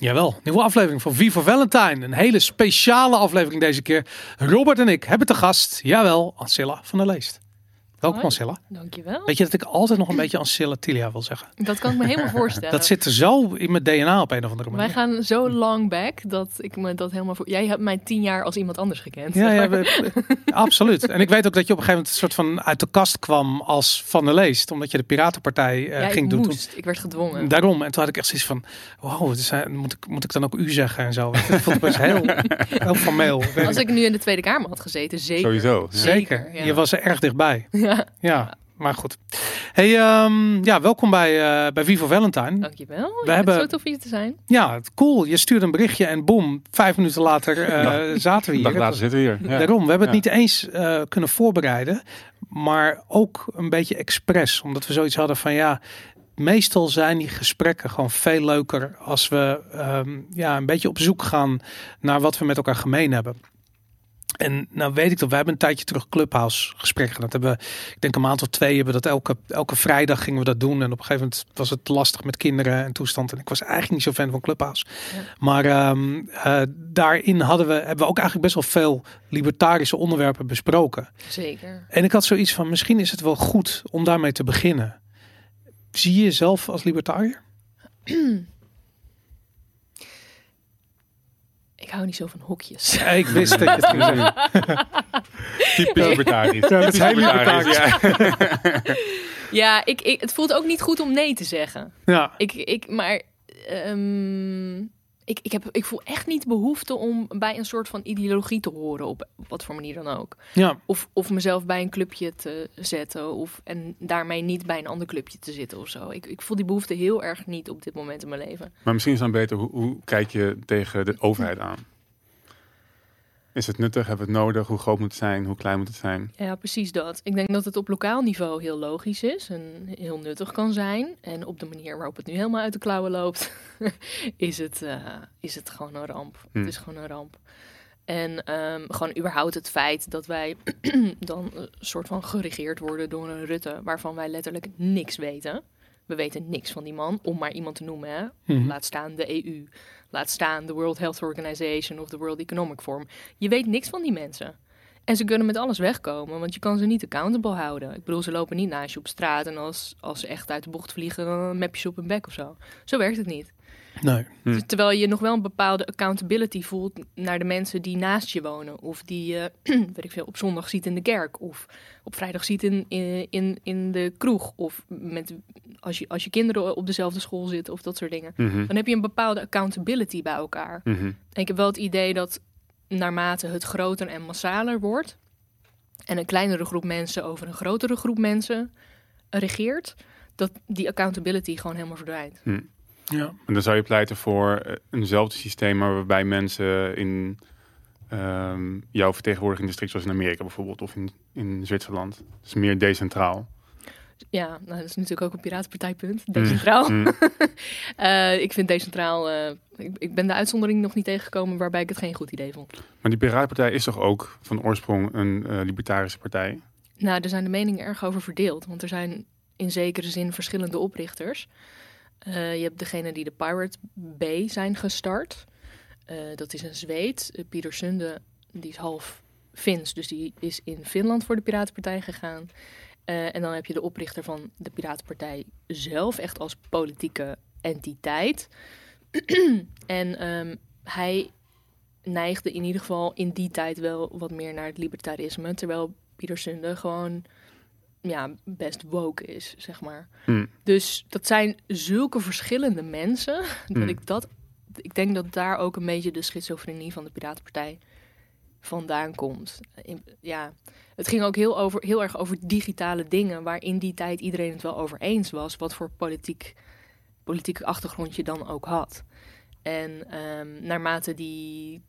Jawel, nieuwe aflevering van Viva Valentine. Een hele speciale aflevering deze keer. Robert en ik hebben te gast, jawel, Ancilla van der Leest. Welkom Hoi. Ancilla. Dankjewel. Weet je dat ik altijd nog een beetje Ancilla Tilia wil zeggen? Dat kan ik me helemaal voorstellen. Dat zit er zo in mijn DNA op een of andere Wij manier. gaan zo long back dat ik me dat helemaal voor. Jij hebt mij tien jaar als iemand anders gekend. Ja, we- absoluut. En ik weet ook dat je op een gegeven moment een soort van uit de kast kwam als Van der Leest. Omdat je de Piratenpartij eh, Ja, ging ik doen. moest. Ik werd gedwongen. Daarom. En toen had ik echt zoiets van, wow, eh, moet, ik, moet ik dan ook u zeggen en zo. Ik vond het best heel, heel formeel. Als ik. ik nu in de Tweede Kamer had gezeten, zeker. Sowieso. Zeker. ja. Je was er erg dichtbij. Ja, Ja, maar goed. Hey, ehm, ja, welkom bij, eh bij Vivo Valentine. dankjewel. We ja, hebben- Het is zo tof hier te zijn. Ja, het- cool. Je stuurde een berichtje en boom, vijf minuten later eh, zaten we hier. dag later zitten we hier. Ja. Daarom, we hebben het niet eens eh, kunnen voorbereiden, maar ook een beetje expres. Omdat we zoiets hadden van ja, meestal zijn die gesprekken gewoon veel leuker als we ehm, ja, een beetje op zoek gaan naar wat we met elkaar gemeen hebben. En nou weet ik dat, we hebben een tijdje terug Clubhouse gesprekken. Dat hebben we, ik denk een maand of twee hebben we dat elke, elke vrijdag gingen we dat doen. En op een gegeven moment was het lastig met kinderen en toestand. En ik was eigenlijk niet zo fan van Clubhouse. Ja. Maar ehm, eh, daarin hadden we, hebben we ook eigenlijk best wel veel libertarische onderwerpen besproken. Zeker. En ik had zoiets van, misschien is het wel goed om daarmee te beginnen. Zie je jezelf als libertariër? Ik hou niet zo van hokjes. Ja, ik wist dat je het ging. Typisch libertarisch. Ja, dat is heel Typisch Ja. Ja, ik, ik, het voelt ook niet goed om nee te zeggen. Ja, Ik, ik, maar ehm, ik, ik, heb, ik voel echt niet de behoefte om bij een soort van ideologie te horen, op wat voor manier dan ook. ja, Of, of mezelf bij een clubje te zetten. Of, en daarmee niet bij een ander clubje te zitten of zo. Ik, ik voel die behoefte heel erg niet op dit moment in mijn leven. Maar misschien is het dan beter, hoe, hoe kijk je tegen de overheid aan? Is het nuttig? Hebben we het nodig? Hoe groot moet het zijn? Hoe klein moet het zijn? Ja, precies dat. Ik denk dat het op lokaal niveau heel logisch is en heel nuttig kan zijn. En op de manier waarop het nu helemaal uit de klauwen loopt, is, het, eh, is het gewoon een ramp. Hmm. Het is gewoon een ramp. En ehm, gewoon überhaupt het feit dat wij dan een soort van geregeerd worden door een Rutte, waarvan wij letterlijk niks weten. We weten niks van die man, om maar iemand te noemen. Hè? Mhm. Laat staan de EU, laat staan de World Health Organization of de World Economic Forum. Je weet niks van die mensen. En ze kunnen met alles wegkomen, want je kan ze niet accountable houden. Ik bedoel, ze lopen niet naast je op straat en als, als ze echt uit de bocht vliegen, dan map je ze op hun bek of zo. Zo werkt het niet. Nee. Hm. Dus terwijl je nog wel een bepaalde accountability voelt naar de mensen die naast je wonen. Of die je, weet ik veel, op zondag ziet in de kerk. Of op vrijdag ziet in, in, in, in de kroeg. Of met, als, je, als je kinderen op dezelfde school zitten of dat soort dingen. Mhm. Dan heb je een bepaalde accountability bij elkaar. Mhm. En ik heb wel het idee dat naarmate het groter en massaler wordt... en een kleinere groep mensen over een grotere groep mensen regeert... dat die accountability gewoon helemaal verdwijnt. Ja. En dan zou je pleiten voor eh, eenzelfde systeem, maar waarbij mensen in ehm, jouw vertegenwoordiging district, zoals in Amerika bijvoorbeeld, of in, in Zwitserland. Dus meer decentraal. Ja, nou, dat is natuurlijk ook een piratenpartijpunt. Decentraal. Mm. Eh, ik vind decentraal... eh, ik, ik ben de uitzondering nog niet tegengekomen waarbij ik het geen goed idee vond. Maar die Piratenpartij is toch ook van oorsprong een eh, libertarische partij? Nou, daar zijn de meningen erg over verdeeld. Want er zijn in zekere zin verschillende oprichters. Eh, je hebt degene die de Pirate Bay zijn gestart. Eh, dat is een Zweed. Uh, Pieter Sunde, die is half Fins. Dus die is in Finland voor de Piratenpartij gegaan. En dan heb je de oprichter van de Piratenpartij zelf, echt als politieke entiteit. en ehm, hij neigde in ieder geval in die tijd wel wat meer naar het libertarisme. Terwijl Pieter Sunde gewoon ja, best woke is, zeg maar. Hm. Dus dat zijn zulke verschillende mensen. Dat Hmm. ik dat. Ik denk dat daar ook een beetje de schizofrenie van de Piratenpartij vandaan komt. In- ja, het ging ook heel, over, heel erg over digitale dingen, waar in die tijd iedereen het wel over eens was, wat voor politiek, politieke achtergrond je dan ook had. En ehm, naarmate die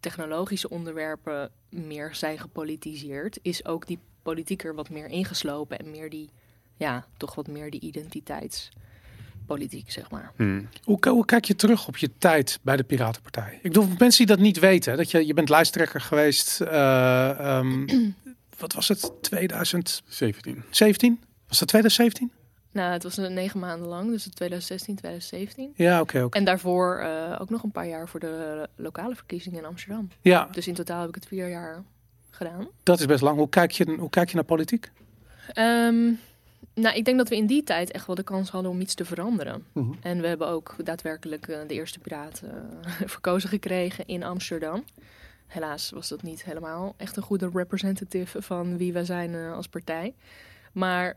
technologische onderwerpen meer zijn gepolitiseerd, is ook die politiek er wat meer ingeslopen en meer die, ja, toch wat meer die identiteitspolitiek, zeg maar. Hm. Hoe, hoe kijk je terug op je tijd bij de Piratenpartij? Ik bedoel, mensen die dat niet weten, dat je, je bent lijsttrekker geweest, eh, ehm, wat was het, 2017? 17. Was dat 2017? Nou, het was negen maanden lang, dus 2016, 2017. Ja, oké. oké. En daarvoor eh, ook nog een paar jaar voor de lokale verkiezingen in Amsterdam. Ja, Dus in totaal heb ik het vier jaar gedaan. dat is best lang. Hoe kijk je, hoe kijk je naar politiek? Ehm, nou, ik denk dat we in die tijd echt wel de kans hadden om iets te veranderen. Mhm. En we hebben ook daadwerkelijk eh, de eerste piraat eh, verkozen gekregen in Amsterdam. Helaas was dat niet helemaal echt een goede representative van wie wij zijn eh, als partij. Maar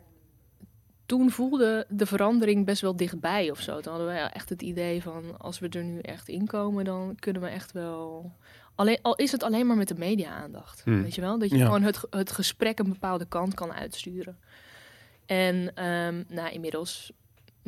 toen voelde de verandering best wel dichtbij of zo. Toen hadden we echt het idee van als we er nu echt in komen, dan kunnen we echt wel. Alleen, al is het alleen maar met de media-aandacht. Hmm. Weet je wel? Dat je Ja. gewoon het, het gesprek een bepaalde kant kan uitsturen. En ehm, nou, inmiddels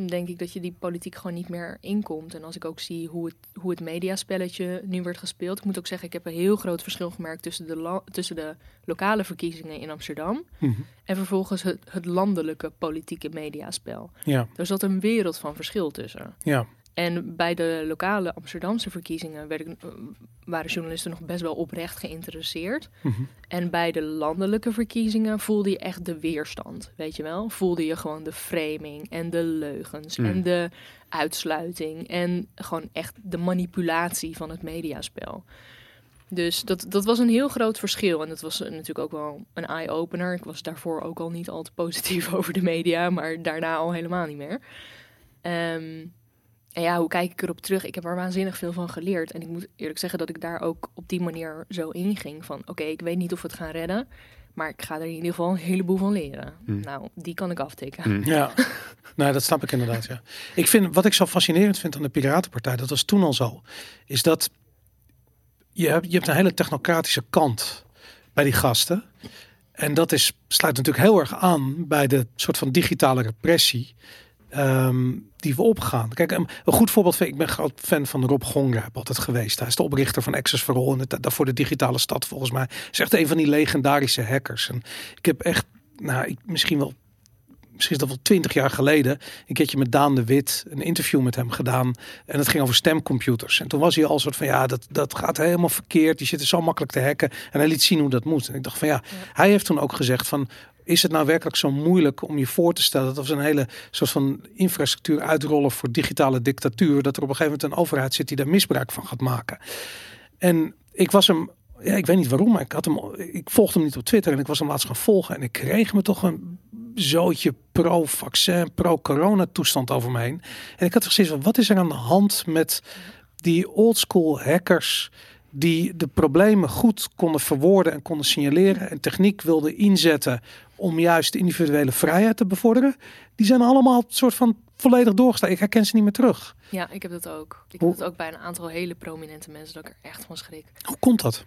denk ik dat je die politiek gewoon niet meer inkomt. En als ik ook zie hoe het, hoe het mediaspelletje nu wordt gespeeld. Ik moet ook zeggen, ik heb een heel groot verschil gemerkt tussen de, tussen de lokale verkiezingen in Amsterdam. Mhm. En vervolgens het, het landelijke politieke mediaspel. Ja, Daar zat een wereld van verschil tussen. ja. En bij de lokale Amsterdamse verkiezingen werd ik, eh, waren journalisten nog best wel oprecht geïnteresseerd. Mhm. En bij de landelijke verkiezingen voelde je echt de weerstand, weet je wel? Voelde je gewoon de framing en de leugens Mm. en de uitsluiting en gewoon echt de manipulatie van het mediaspel. Dus dat, dat was een heel groot verschil. En dat was natuurlijk ook wel een eye-opener. Ik was daarvoor ook al niet al te positief over de media, maar daarna al helemaal niet meer. Ehm, en ja, hoe kijk ik erop terug? Ik heb er waanzinnig veel van geleerd. En ik moet eerlijk zeggen dat ik daar ook op die manier zo inging. Van oké, ik weet niet of we het gaan redden. Maar ik ga er in ieder geval een heleboel van leren. Hmm. Nou, die kan ik aftikken. Hmm. Ja, nou, dat snap ik inderdaad. Ja. Ik vind wat ik zo fascinerend vind aan de Piratenpartij, dat was toen al zo, is dat je hebt, je hebt een hele technocratische kant bij die gasten. En dat is, sluit natuurlijk heel erg aan bij de soort van digitale repressie ehm, die we opgaan. Kijk, een, een goed voorbeeld vind ik, ben groot fan van Rob Gongrap altijd geweest. Hij is de oprichter van Access for All en het, daarvoor de digitale stad volgens mij. Is echt een van die legendarische hackers. En ik heb echt, nou, ik, misschien wel misschien is dat wel twintig jaar geleden, een keertje met Daan de Wit een interview met hem gedaan. En het ging over stemcomputers. En toen was hij al soort van, ja, dat, dat gaat helemaal verkeerd. Die zitten zo makkelijk te hacken. En hij liet zien hoe dat moet. En ik dacht van, ja, hij heeft toen ook gezegd van, is het nou werkelijk zo moeilijk om je voor te stellen dat we een hele soort van infrastructuur uitrollen voor digitale dictatuur, dat er op een gegeven moment een overheid zit die daar misbruik van gaat maken. En ik was hem, ja, ik weet niet waarom, maar ik had hem, ik volgde hem niet op Twitter en ik was hem laatst gaan volgen en ik kreeg me toch een zootje pro-vaccin, pro-corona toestand over me heen. En ik had gezien van wat is er aan de hand met die oldschool hackers die de problemen goed konden verwoorden en konden signaleren en techniek wilden inzetten om juist de individuele vrijheid te bevorderen. Die zijn allemaal soort van volledig doorgestaan. Ik herken ze niet meer terug. Ja, ik heb dat ook. Ik Hoe- heb dat ook bij een aantal hele prominente mensen dat ik er echt van schrik. Hoe komt dat?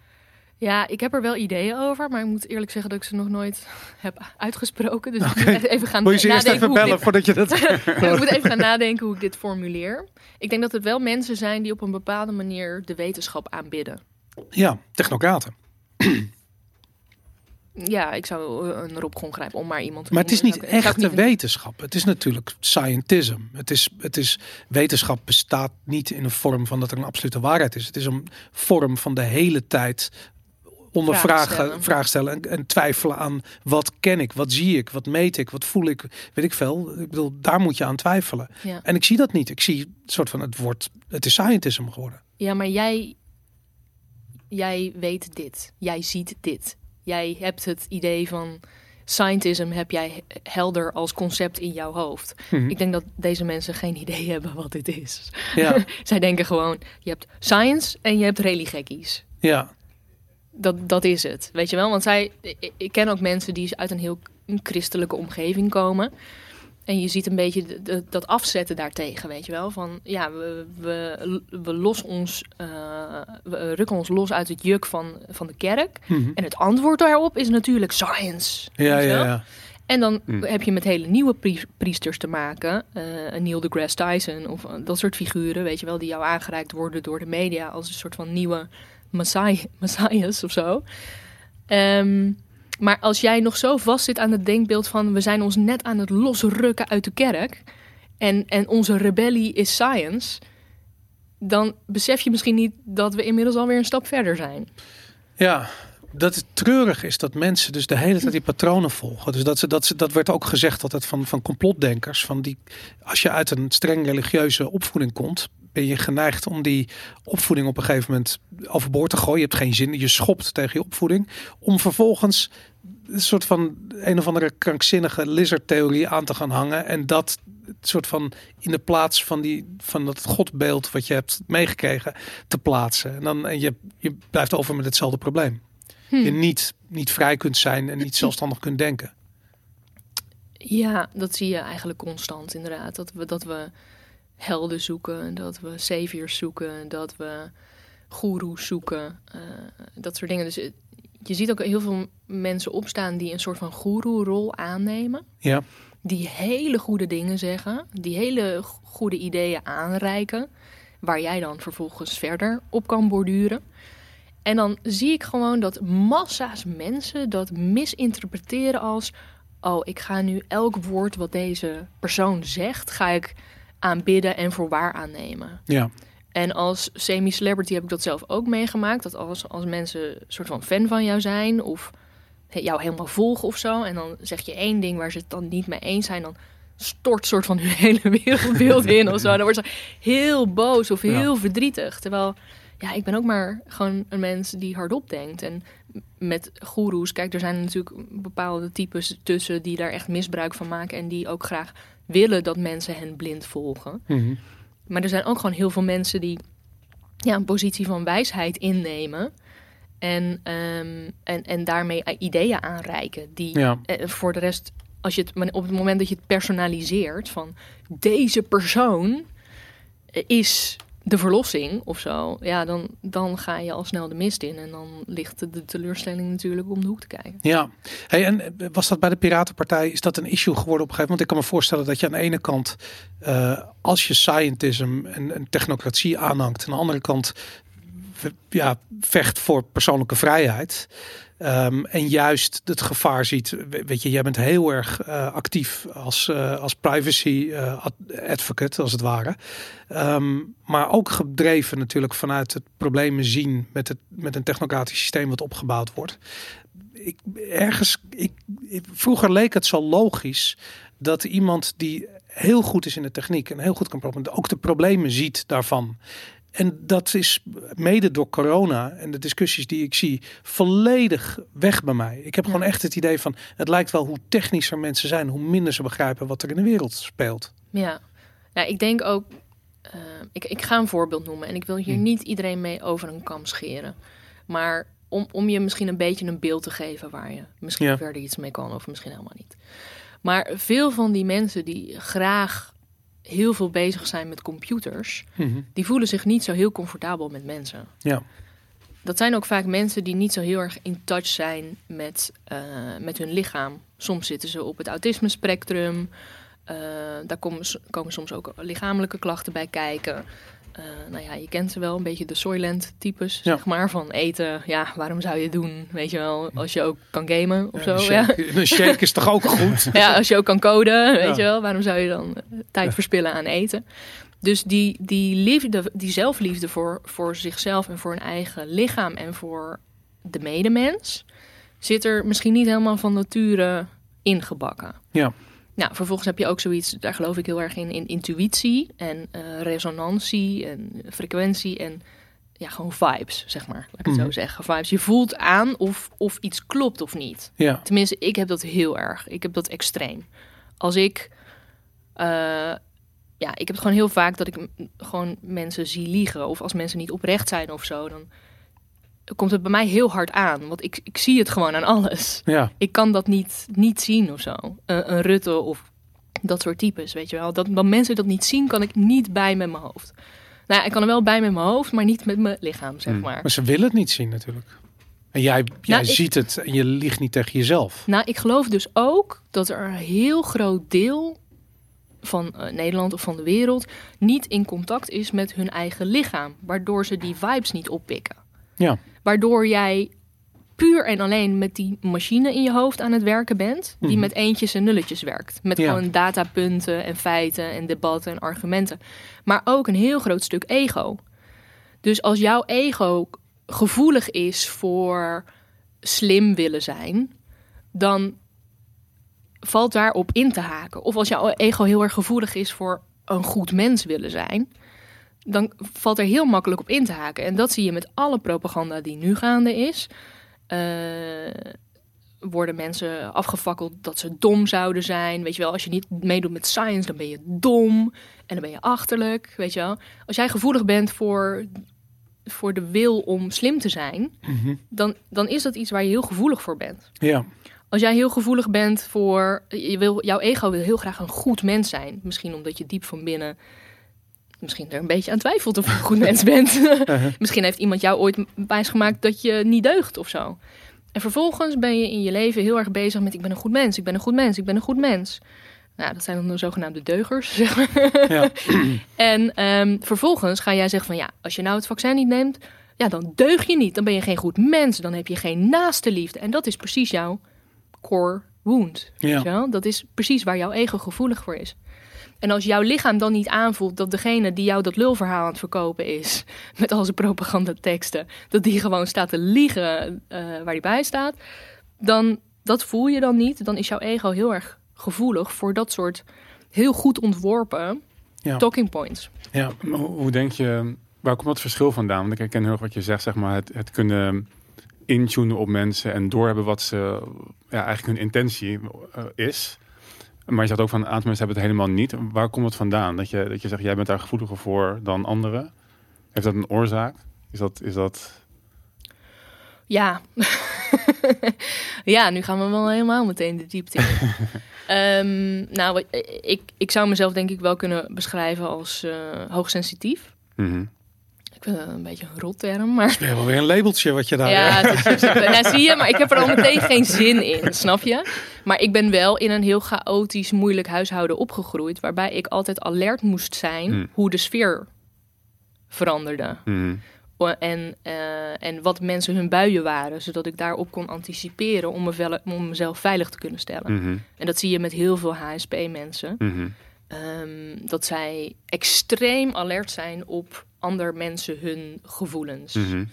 Ja, ik heb er wel ideeën over, maar ik moet eerlijk zeggen dat ik ze nog nooit heb uitgesproken. Dus ik moet even gaan Wil je ze eerst nadenken even bellen dit- voordat je dat... ik moet even gaan nadenken hoe ik dit formuleer. Ik denk dat het wel mensen zijn die op een bepaalde manier de wetenschap aanbidden. Ja, technocraten. Ja, ik zou eh, een Rob grijpen om maar iemand te Maar het is niet echte wetenschap. Het is natuurlijk scientism. Het is, het is, wetenschap bestaat niet in een vorm van dat er een absolute waarheid is. Het is een vorm van de hele tijd ondervragen, Vragen vraag stellen. en, en twijfelen aan wat ken ik, wat zie ik, wat meet ik, wat voel ik, weet ik veel. Ik bedoel, daar moet je aan twijfelen. Ja. En ik zie dat niet. Ik zie een soort van het wordt, het is scientism geworden. ja, maar jij, jij weet dit. Jij ziet dit. Jij hebt het idee van scientism heb jij helder als concept in jouw hoofd. Mhm. Ik denk dat deze mensen geen idee hebben wat dit is. Ja, Zij denken gewoon, je hebt science en je hebt religiekkies. ja, Dat, dat is het, weet je wel? Want zij, ik, ik ken ook mensen die uit een heel een christelijke omgeving komen. En je ziet een beetje de- de- dat afzetten daartegen, weet je wel? Van ja, we, we, we, los ons, eh, we rukken ons los uit het juk van, van de kerk. Mhm. En het antwoord daarop is natuurlijk science. ja, ja, ja. En dan Hmm. heb je met hele nieuwe pri- priesters te maken. eh, een Neil deGrasse Tyson of eh, dat soort figuren, weet je wel, die jou aangereikt worden door de media als een soort van nieuwe messiah, messiahs of zo. Ehm, maar als jij nog zo vast zit aan het denkbeeld van we zijn ons net aan het losrukken uit de kerk en, en onze rebellie is science, dan besef je misschien niet dat we inmiddels alweer een stap verder zijn. Ja, dat het treurig is dat mensen dus de hele tijd die patronen volgen. Dus dat, ze, dat, ze, dat werd ook gezegd altijd van, van complotdenkers. Van die, als je uit een streng religieuze opvoeding komt, ben je geneigd om die opvoeding op een gegeven moment overboord te gooien. Je hebt geen zin, je schopt tegen je opvoeding. Om vervolgens een soort van een of andere krankzinnige lizardtheorie aan te gaan hangen. En dat soort van in de plaats van, die, van dat godbeeld wat je hebt meegekregen te plaatsen. En dan en je, je blijft over met hetzelfde probleem. Je niet, niet vrij kunt zijn en niet zelfstandig kunt denken. Ja, dat zie je eigenlijk constant inderdaad. Dat we, dat we helden zoeken, dat we saviors zoeken, dat we goeroes zoeken. eh, dat soort dingen. Dus je ziet ook heel veel mensen opstaan die een soort van goeroe-rol aannemen. Ja, Die hele goede dingen zeggen, die hele goede ideeën aanreiken, waar jij dan vervolgens verder op kan borduren. En dan zie ik gewoon dat massa's mensen dat misinterpreteren als: oh, ik ga nu elk woord wat deze persoon zegt, ga ik aanbidden en voor waar aannemen. ja, En als semi-celebrity heb ik dat zelf ook meegemaakt. Dat als, als mensen een soort van fan van jou zijn of jou helemaal volgen of zo. En dan zeg je één ding waar ze het dan niet mee eens zijn. Dan stort soort van hun hele wereldbeeld in of zo. Dan wordt ze heel boos of heel verdrietig. Terwijl, ja, ik ben ook maar gewoon een mens die hardop denkt. En met goeroes, kijk, er zijn natuurlijk bepaalde types tussen die daar echt misbruik van maken. En die ook graag willen dat mensen hen blind volgen. Mhm. Maar er zijn ook gewoon heel veel mensen die ja, een positie van wijsheid innemen. En, ehm, en, en daarmee ideeën aanreiken. Die ja. eh, voor de rest, als je het, op het moment dat je het personaliseert van deze persoon eh, is de verlossing of zo, ja, dan, dan ga je al snel de mist in. En dan ligt de, teleurstelling natuurlijk om de hoek te kijken. Ja, hey, en eh, was dat bij de Piratenpartij, is dat een issue geworden op een gegeven moment? Ik kan me voorstellen dat je aan de ene kant, eh, als je scientism en, en technocratie aanhangt, aan de andere kant ja, vecht voor persoonlijke vrijheid. Ehm, en juist het gevaar ziet, we- weet je, jij bent heel erg eh, actief als, eh, als privacy ad- advocate, als het ware. Ehm, maar ook gedreven natuurlijk vanuit het problemen zien met, het, met een technocratisch systeem wat opgebouwd wordt ik, ergens, ik- vroeger leek het zo logisch dat iemand die heel goed is in de techniek en heel goed kan problemen, ook de problemen ziet daarvan. En dat is mede door corona en de discussies die ik zie, volledig weg bij mij. Ik heb gewoon echt het idee van, het lijkt wel hoe technischer mensen zijn, hoe minder ze begrijpen wat er in de wereld speelt. Ja, ja ik denk ook. eh, ik, ik ga een voorbeeld noemen en ik wil hier Hm. niet iedereen mee over een kam scheren. Maar om, om je misschien een beetje een beeld te geven waar je misschien Ja. verder iets mee kan of misschien helemaal niet. Maar veel van die mensen die graag heel veel bezig zijn met computers, Mhm. die voelen zich niet zo heel comfortabel met mensen. Ja, Dat zijn ook vaak mensen die niet zo heel erg in touch zijn met, eh, met hun lichaam. Soms zitten ze op het autisme spectrum. Eh, daar komen, komen soms ook lichamelijke klachten bij kijken. Eh, nou ja, je kent ze wel, een beetje de Soylent types, Ja. zeg maar. Van eten, ja, waarom zou je het doen? Weet je wel, als je ook kan gamen of Ja, zo. een, Ja. shake, een shake is toch ook goed? ja, als je ook kan coden, weet je wel. Waarom zou je dan eh, tijd verspillen aan eten? Dus die, die liefde, die zelfliefde voor, voor zichzelf en voor een eigen lichaam en voor de medemens, zit er misschien niet helemaal van nature ingebakken. Ja. Nou, vervolgens heb je ook zoiets, daar geloof ik heel erg in, in intuïtie en eh, resonantie en frequentie en ja, gewoon vibes, zeg maar. Laat ik het Mhm. zo zeggen. Vibes. Je voelt aan of, of iets klopt of niet. Ja, Tenminste, ik heb dat heel erg. Ik heb dat extreem. Als ik. eh, ja, ik heb het gewoon heel vaak dat ik gewoon mensen zie liegen. Of als mensen niet oprecht zijn of zo. Dan komt het bij mij heel hard aan. Want ik, ik zie het gewoon aan alles. ja, Ik kan dat niet, niet zien of zo. Een, een Rutte of dat soort types, weet je wel. Dat, dat mensen dat niet zien, kan ik niet bij met mijn hoofd. Nou ja, ik kan er wel bij met mijn hoofd, maar niet met mijn lichaam, zeg Hmm. maar. maar ze willen het niet zien natuurlijk. En jij, jij Nou, ik- ziet het en je liegt niet tegen jezelf. Nou, ik geloof dus ook dat er een heel groot deel van eh, Nederland of van de wereld niet in contact is met hun eigen lichaam, waardoor ze die vibes niet oppikken. Ja. Waardoor jij puur en alleen met die machine in je hoofd aan het werken bent, die Mhm. met eentjes en nulletjes werkt. Met Ja. gewoon datapunten en feiten en debatten en argumenten. Maar ook een heel groot stuk ego. Dus als jouw ego gevoelig is voor slim willen zijn, dan valt daarop in te haken. Of als jouw ego heel erg gevoelig is voor een goed mens willen zijn, dan valt er heel makkelijk op in te haken. En dat zie je met alle propaganda die nu gaande is. Uh, worden mensen afgefakkeld dat ze dom zouden zijn. Weet je wel, als je niet meedoet met science, dan ben je dom en dan ben je achterlijk. Weet je wel, als jij gevoelig bent voor, voor de wil om slim te zijn, Mhm. dan, dan is dat iets waar je heel gevoelig voor bent. Ja. Als jij heel gevoelig bent voor, je wil, jouw ego wil heel graag een goed mens zijn. Misschien omdat je diep van binnen misschien er een beetje aan twijfelt of je een goed mens bent. misschien heeft iemand jou ooit wijsgemaakt dat je niet deugt of zo. En vervolgens ben je in je leven heel erg bezig met ik ben een goed mens, ik ben een goed mens, ik ben een goed mens. Nou, dat zijn dan de zogenaamde deugers. Zeg maar. Ja. en ehm, vervolgens ga jij zeggen van ja, als je nou het vaccin niet neemt, ja, dan deug je niet. Dan ben je geen goed mens. Dan heb je geen naaste liefde. En dat is precies jouw core wound. Ja. Dat is precies waar jouw ego gevoelig voor is. En als jouw lichaam dan niet aanvoelt dat degene die jou dat lulverhaal aan het verkopen is, met al zijn propagandateksten, dat die gewoon staat te liegen eh, waar hij bij staat, dan dat voel je dan niet. Dan is jouw ego heel erg gevoelig voor dat soort heel goed ontworpen Ja. talking points. Ja. Maar Hoe, hoe denk je, waar komt dat verschil vandaan? Want ik herken heel erg wat je zegt, zeg maar, het, het kunnen intunen op mensen en doorhebben wat ze, ja, eigenlijk hun intentie eh, is. Maar je zegt ook van een aantal mensen hebben het helemaal niet. Waar komt het vandaan? Dat je, dat je zegt, jij bent daar gevoeliger voor dan anderen. Heeft dat een oorzaak? Is dat, is dat... Ja. ja, nu gaan we wel helemaal meteen de diepte in. Ehm, nou, ik, ik zou mezelf denk ik wel kunnen beschrijven als eh, hoogsensitief. Mhm. Ik vind dat een beetje een rotterm, maar... Weer wel weer een labeltje wat je daar... Ja, het is, nou, zie je, maar ik heb er al meteen geen zin in, snap je? Maar ik ben wel in een heel chaotisch, moeilijk huishouden opgegroeid, waarbij ik altijd alert moest zijn Hmm. hoe de sfeer veranderde. O- En, eh, en wat mensen hun buien waren, zodat ik daarop kon anticiperen om, me vele- om mezelf veilig te kunnen stellen. Mhm. En dat zie je met heel veel HSP-mensen. Ehm, dat zij extreem alert zijn op ander mensen hun gevoelens. Mhm.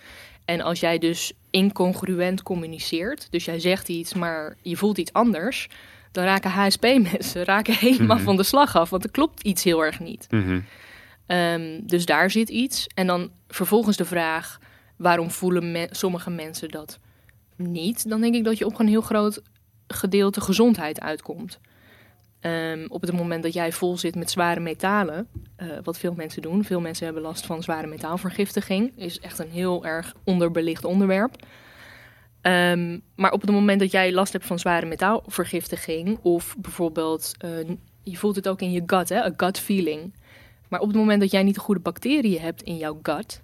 En als jij dus incongruent communiceert, dus jij zegt iets, maar je voelt iets anders, dan raken HSP-mensen raken helemaal Mhm. van de slag af, want er klopt iets heel erg niet. Mhm. Ehm, dus daar zit iets. En dan vervolgens de vraag: waarom voelen me- sommige mensen dat niet? Dan denk ik dat je op een heel groot gedeelte gezondheid uitkomt. Ehm, op het moment dat jij vol zit met zware metalen, eh, wat veel mensen doen, veel mensen hebben last van zware metaalvergiftiging, is echt een heel erg onderbelicht onderwerp. Ehm, maar op het moment dat jij last hebt van zware metaalvergiftiging, of bijvoorbeeld, eh, je voelt het ook in je gut, hè, een gut feeling. Maar op het moment dat jij niet de goede bacteriën hebt in jouw gut,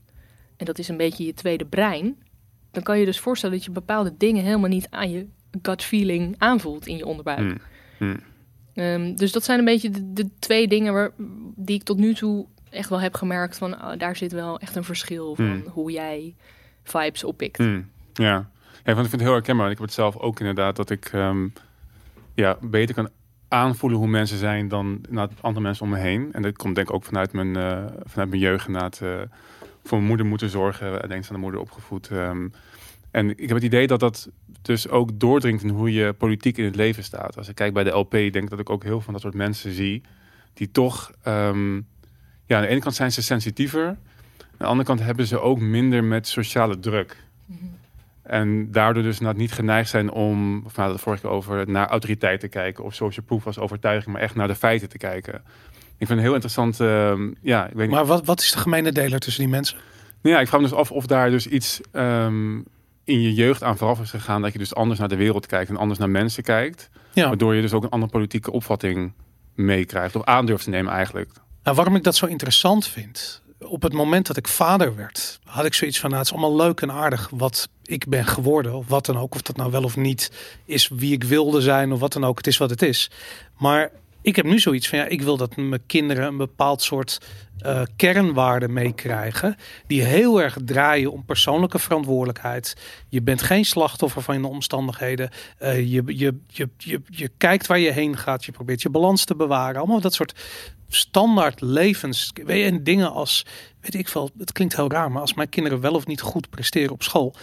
en dat is een beetje je tweede brein, dan kan je dus voorstellen dat je bepaalde dingen helemaal niet aan je gut feeling aanvoelt in je onderbuik. Mhm. Ehm, dus dat zijn een beetje de, de twee dingen waar, die ik tot nu toe echt wel heb gemerkt van ah, daar zit wel echt een verschil van Hmm. hoe jij vibes oppikt. Hmm, ja. ja, want ik vind het heel herkenbaar. Ik heb het zelf ook inderdaad dat ik ehm, ja, beter kan aanvoelen hoe mensen zijn dan andere mensen om me heen. En dat komt denk ik ook vanuit mijn, eh, vanuit mijn jeugd. Inderdaad, eh, voor mijn moeder moeten zorgen. Denk aan de moeder opgevoed. ehm. en ik heb het idee dat dat dus ook doordringt in hoe je politiek in het leven staat. Als ik kijk bij de LP, denk ik dat ik ook heel veel van dat soort mensen zie. Die toch, ehm, ja, aan de ene kant zijn ze sensitiever. Aan de andere kant hebben ze ook minder met sociale druk. Mhm. En daardoor dus niet geneigd zijn om, of nou, dat vorige keer over, naar autoriteit te kijken of social proof als overtuiging, maar echt naar de feiten te kijken. Ik vind het heel interessant, ehm, ja, ik weet niet. Maar wat, wat is de gemene deler tussen die mensen? Nou ja, ik vraag me dus af of daar dus iets ehm, in je jeugd aan vooraf is gegaan, dat je dus anders naar de wereld kijkt en anders naar mensen kijkt, Ja. waardoor je dus ook een andere politieke opvatting meekrijgt of aandurft te nemen eigenlijk. Nou, waarom ik dat zo interessant vind. Op het moment dat ik vader werd, had ik zoiets van: nou, het is allemaal leuk en aardig wat ik ben geworden, of wat dan ook. Of dat nou wel of niet is wie ik wilde zijn, of wat dan ook. Het is wat het is. Maar ik heb nu zoiets van: ja, ik wil dat mijn kinderen een bepaald soort eh, kernwaarden meekrijgen. Die heel erg draaien om persoonlijke verantwoordelijkheid. Je bent geen slachtoffer van de omstandigheden. Eh, je, je, je, je, je kijkt waar je heen gaat. Je probeert je balans te bewaren. Allemaal dat soort standaard levens. Weet je, en dingen als, weet ik veel, het klinkt heel raar, maar als mijn kinderen wel of niet goed presteren op school.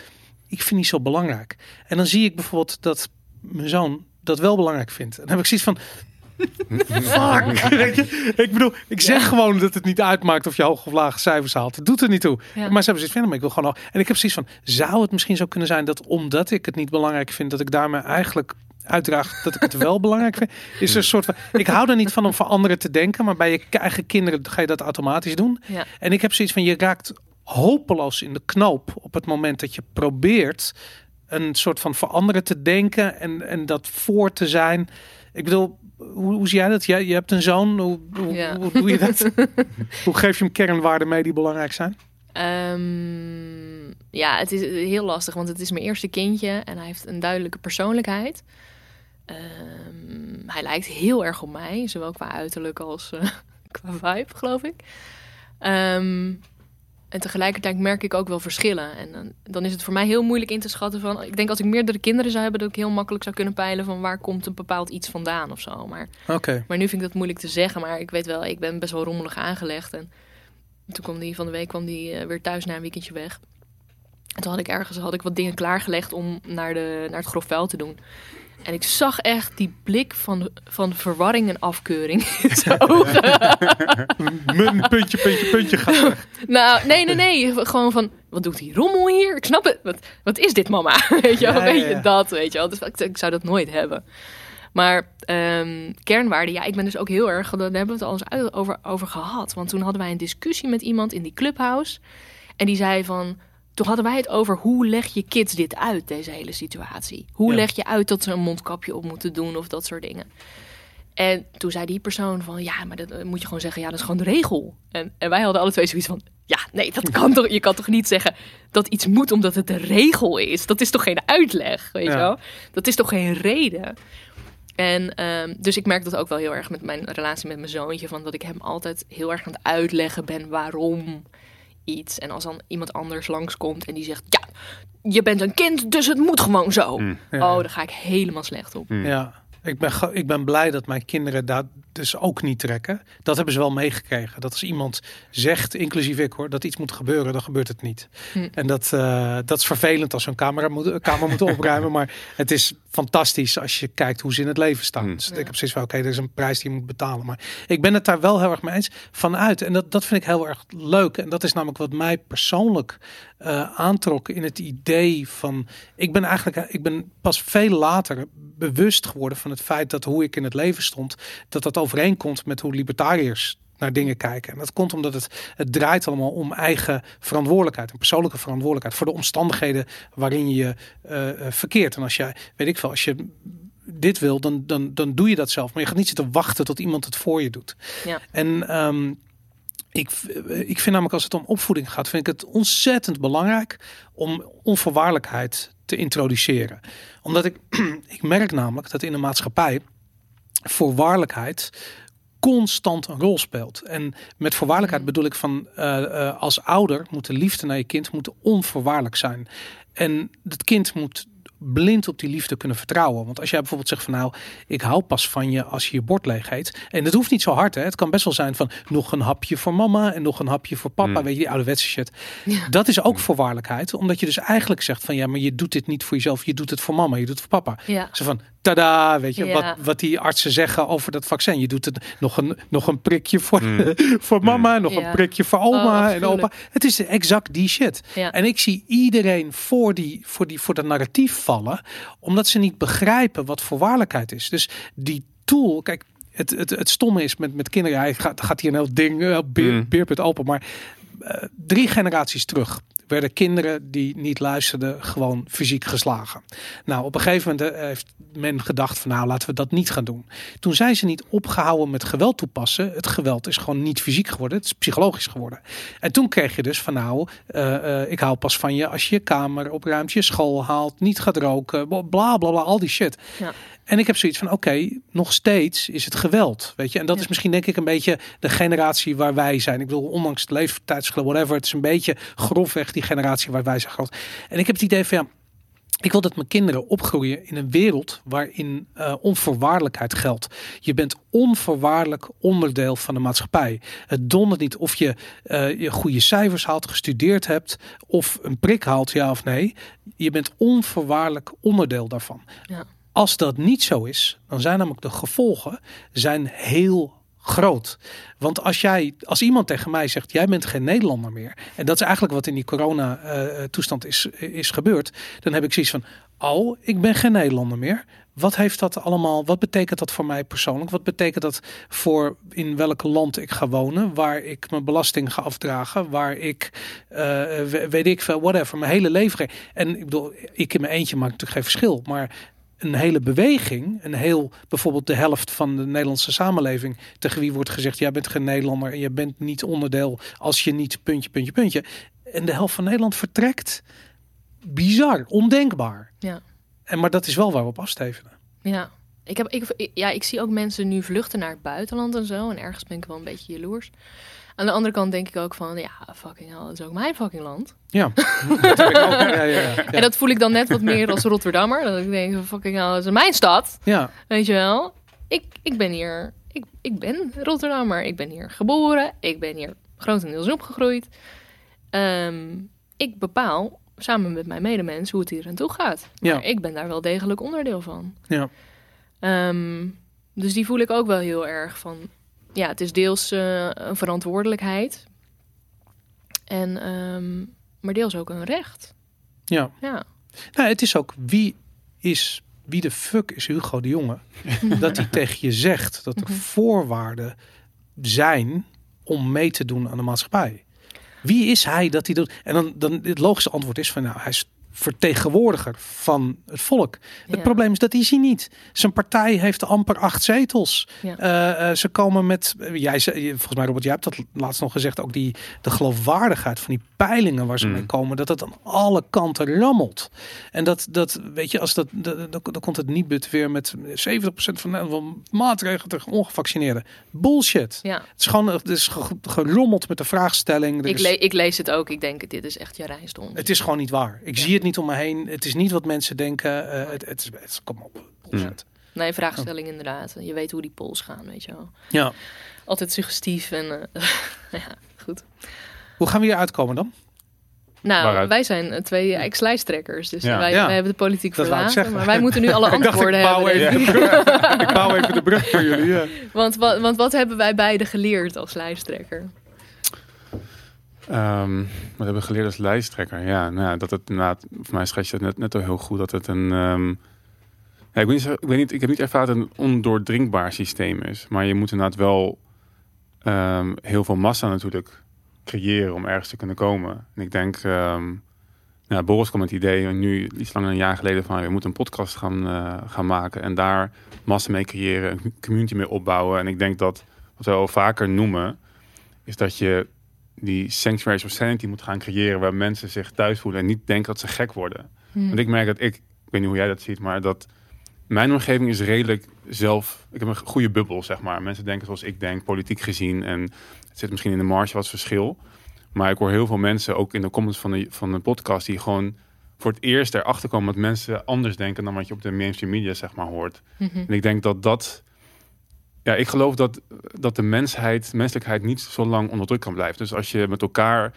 ik vind niet zo belangrijk. En dan zie ik bijvoorbeeld dat mijn zoon dat wel belangrijk vindt. En dan heb ik zoiets van, Fuck. Ik bedoel, ik zeg gewoon dat het niet uitmaakt of je hoge of lage cijfers haalt. Het doet er niet toe. Ja. Maar ze hebben zoiets van, maar ik wil gewoon nog. En ik heb zoiets van, zou het misschien zo kunnen zijn dat omdat ik het niet belangrijk vind, dat ik daarmee eigenlijk uitdraag dat ik het wel belangrijk vind. Is er een soort van, ik hou er niet van om voor anderen te denken, maar bij je eigen kinderen ga je dat automatisch doen. Ja. En ik heb zoiets van, je raakt hopeloos in de knoop op het moment dat je probeert een soort van voor anderen te denken en, en dat voor te zijn. Ik bedoel, hoe, hoe zie jij dat? Jij, je hebt een zoon. Hoe, hoe, Ja. hoe doe je dat? hoe geef je hem kernwaarden mee die belangrijk zijn? Ehm, ja, het is heel lastig, want het is mijn eerste kindje en hij heeft een duidelijke persoonlijkheid. Ehm, hij lijkt heel erg op mij, zowel qua uiterlijk als eh, qua vibe, geloof ik. Ehm, en tegelijkertijd merk ik ook wel verschillen. En dan, dan is het voor mij heel moeilijk in te schatten van... Ik denk als ik meerdere kinderen zou hebben... dat ik heel makkelijk zou kunnen peilen van waar komt een bepaald iets vandaan of zo. Maar maar nu vind ik dat moeilijk te zeggen. Maar ik weet wel, ik ben best wel rommelig aangelegd. En toen kwam die van de week kwam die, eh, weer thuis na een weekendje weg. En toen had ik ergens had ik wat dingen klaargelegd om naar, de, naar het grof vuil te doen. En ik zag echt die blik van, van verwarring en afkeuring in zijn ogen. Puntje, puntje, puntje gaat nou, nee, nee, nee. Gewoon van, wat doet die rommel hier? Ik snap het. Wat, wat is dit, mama? Weet je wel, Ja, ja, weet je dat, weet je wel. Dus ik, ik zou dat nooit hebben. Maar ehm kernwaarden, ja, ik ben dus ook heel erg, daar hebben we het al eens over, over gehad. Want toen hadden wij een discussie met iemand in die clubhouse. En die zei van, toen hadden wij het over hoe leg je kids dit uit, deze hele situatie. Hoe Ja. leg je uit dat ze een mondkapje op moeten doen of dat soort dingen. En toen zei die persoon van, ja, maar dat eh, moet je gewoon zeggen, ja, dat is gewoon de regel. En, en wij hadden alle twee zoiets van, ja, nee, dat kan toch, je kan toch niet zeggen dat iets moet omdat het de regel is. Dat is toch geen uitleg, weet Ja. je wel? Dat is toch geen reden. En ehm, dus ik merk dat ook wel heel erg met mijn relatie met mijn zoontje, van dat ik hem altijd heel erg aan het uitleggen ben waarom iets. En als dan iemand anders langskomt en die zegt, ja, je bent een kind, dus het moet gewoon zo. Mm. Ja. Oh, daar ga ik helemaal slecht op. Ja, ik ben, ik ben blij dat mijn kinderen dat dus ook niet trekken. Dat hebben ze wel meegekregen. Dat als iemand zegt, inclusief ik hoor, dat iets moet gebeuren, dan gebeurt het niet. Hm. En dat, eh, dat is vervelend als een camera moet, kamer moeten opruimen. Maar het is fantastisch als je kijkt hoe ze in het leven staan. Hm. Dus Ja. ik heb zoiets van, oké, er is een prijs die je moet betalen. Maar ik ben het daar wel heel erg mee eens vanuit. En dat, dat vind ik heel erg leuk. En dat is namelijk wat mij persoonlijk eh, aantrok in het idee van... Ik ben eigenlijk ik ben pas veel later bewust geworden van het feit dat hoe ik in het leven stond... dat dat overeenkomt met hoe libertariërs naar dingen kijken. En dat komt omdat het, het draait allemaal om eigen verantwoordelijkheid. Een persoonlijke verantwoordelijkheid voor de omstandigheden waarin je eh, eh, verkeert. En als jij, weet ik veel, als je dit wil, dan, dan, dan doe je dat zelf. Maar je gaat niet zitten wachten tot iemand het voor je doet. Ja. En ehm, ik, ik vind namelijk als het om opvoeding gaat, vind ik het ontzettend belangrijk om onvoorwaardelijkheid te introduceren. Omdat ik, ik merk namelijk dat in de maatschappij voorwaardelijkheid constant een rol speelt. En met voorwaardelijkheid bedoel ik van eh, eh, als ouder moet de liefde naar je kind moet onvoorwaardelijk zijn. En het kind moet blind op die liefde kunnen vertrouwen. Want als jij bijvoorbeeld zegt van nou, ik hou pas van je als je je bord leeg eet. En het hoeft niet zo hard hè. Het kan best wel zijn van nog een hapje voor mama en nog een hapje voor papa. Mm. Weet je, die ouderwetse shit. Ja. Dat is ook voorwaardelijkheid. Omdat je dus eigenlijk zegt van ja, maar je doet dit niet voor jezelf. Je doet het voor mama, je doet het voor papa. Ja. Zo van, tada, weet je, Ja. wat, wat die artsen zeggen over dat vaccin. Je doet het nog een, nog een prikje voor, Mm. voor mama, nog Ja. een prikje voor oma Oh, en opa. Het is exact die shit. Ja. En ik zie iedereen voor, die, voor, die, voor dat narratief vallen, omdat ze niet begrijpen wat voorwaardelijkheid is. Dus die tool, kijk, het, het, het stomme is met, met kinderen, hij gaat, gaat hier een heel ding, uh, beer, Mm. beerput open, maar drie generaties terug werden kinderen die niet luisterden gewoon fysiek geslagen. Nou, op een gegeven moment eh, heeft men gedacht van nou, laten we dat niet gaan doen. Toen zijn ze niet opgehouden met geweld toepassen. Het geweld is gewoon niet fysiek geworden, het is psychologisch geworden. En toen kreeg je dus van nou, eh, eh, ik hou pas van je als je je kamer opruimt, je school haalt, niet gaat roken, bla bla, bla, al die shit. Ja. En ik heb zoiets van, oké, nog steeds is het geweld, weet je. En dat Ja. is misschien denk ik een beetje de generatie waar wij zijn. Ik bedoel, ondanks het leeftijdsverschil, whatever, het is een beetje grofweg die generatie waar wij zijn groot. En ik heb het idee van, ja, Ik wil dat mijn kinderen opgroeien in een wereld waarin uh, onvoorwaardelijkheid geldt. Je bent onvoorwaardelijk onderdeel van de maatschappij. Het dondert niet of je, uh, je goede cijfers haalt, gestudeerd hebt of een prik haalt, ja of nee. Je bent onvoorwaardelijk onderdeel daarvan. Ja. Als dat niet zo is, dan zijn namelijk de gevolgen zijn heel groot. Want als jij, als iemand tegen mij zegt, jij bent geen Nederlander meer. En dat is eigenlijk wat in die corona uh, toestand is, is gebeurd. Dan heb ik zoiets van, oh, ik ben geen Nederlander meer. Wat heeft dat allemaal, wat betekent dat voor mij persoonlijk? Wat betekent dat voor in welk land ik ga wonen? Waar ik mijn belasting ga afdragen? Waar ik, uh, weet ik veel, whatever, mijn hele leven. En ik bedoel, ik in mijn eentje maakt natuurlijk geen verschil. Maar een hele beweging, een heel bijvoorbeeld de helft van de Nederlandse samenleving, tegen wie wordt gezegd: jij bent geen Nederlander en je bent niet onderdeel als je niet puntje, puntje, puntje. En de helft van Nederland vertrekt. Bizar, ondenkbaar. Ja. En maar dat is wel waar we op afstevenen. Ja. Ik, heb, ik, ja, ik zie ook mensen nu vluchten naar het buitenland en zo. En ergens ben ik wel een beetje jaloers. Aan de andere kant denk ik ook van, ja, fucking hell, dat is ook mijn fucking land. Ja. ja, ja, ja, En dat voel ik dan net wat meer als Rotterdammer. Dat ik denk, fucking hell, dat is mijn stad. Ja. Weet je wel? Ik, ik ben hier, ik, ik ben Rotterdammer. Ik ben hier geboren. Ik ben hier grotendeels opgegroeid. Ehm, ik bepaal samen met mijn medemens hoe het hier aan toe gaat. Maar ja. ik ben daar wel degelijk onderdeel van. Ja. Ehm, dus die voel ik ook wel heel erg van ja, het is deels uh, een verantwoordelijkheid. En, um, maar deels ook een recht. Ja. ja. Nou, het is ook wie is, wie de fuck is Hugo de Jonge? dat hij tegen je zegt dat er mhm. voorwaarden zijn om mee te doen aan de maatschappij. Wie is hij dat hij doet? En dan, dan het logische antwoord is van nou, hij is vertegenwoordiger van het volk. Het probleem is dat is hij niet. Zijn partij heeft amper acht zetels. Uh, ze komen met, jij, volgens mij Robert, jij hebt dat laatst nog gezegd, ook die de geloofwaardigheid van die peilingen waar ze mm. mee komen, dat het aan alle kanten rammelt. En dat, dat weet je, als dat, dan komt het niet but weer met 70% van de maatregelen tegen ongevaccineerden. Bullshit. Ja. Het is gewoon, het is gerommeld met de vraagstelling. Ik, le ik, lees het ook. Ik denk, dit is echt je rijstond. Het is gewoon niet waar. Ik zie het niet om me heen. Het is niet wat mensen denken. Uh, het, het, is, het, kom op. Bullshit. Nee, vraagstelling inderdaad. Je weet hoe die polls gaan, weet je wel. Ja. Altijd suggestief en uh, ja, goed. Hoe gaan we hier uitkomen dan? Nou, wij zijn twee ex-lijsttrekkers. Dus wij, wij, hebben de politiek dat verlaten. Maar wij moeten nu alle antwoorden hebben. Even ik bouw even de brug voor jullie. Ja. Want, wat, want wat hebben wij beide geleerd als lijsttrekker? Um, wat hebben we geleerd als lijsttrekker? Ja, nou, dat het inderdaad, voor mij schets je het net, net al heel goed, dat het een... Um, ja, ik, weet niet, ik weet niet, ik heb niet ervaren dat het een ondoordringbaar systeem is. Maar je moet inderdaad wel um, heel veel massa natuurlijk creëren om ergens te kunnen komen. En ik denk, nou, Boris kwam het idee, nu iets langer een jaar geleden, van we moeten een podcast gaan, uh, gaan maken. En daar massa mee creëren, een community mee opbouwen. En ik denk dat, wat we al vaker noemen, is dat je die sanctuaries of sanity moet gaan creëren waar mensen zich thuis voelen en niet denken dat ze gek worden. Hmm. Want ik merk dat ik, ik weet niet hoe jij dat ziet, maar dat mijn omgeving is redelijk zelf. Ik heb een goede bubbel, zeg maar. Mensen denken zoals ik denk, politiek gezien. En het zit misschien in de marge wat verschil. Maar ik hoor heel veel mensen, ook in de comments van de, van de podcast, die gewoon voor het eerst erachter komen dat mensen anders denken dan wat je op de mainstream media, zeg maar, hoort. Mhm. En ik denk dat dat ja, ik geloof dat, dat de mensheid, menselijkheid niet zo lang onder druk kan blijven. Dus als je met elkaar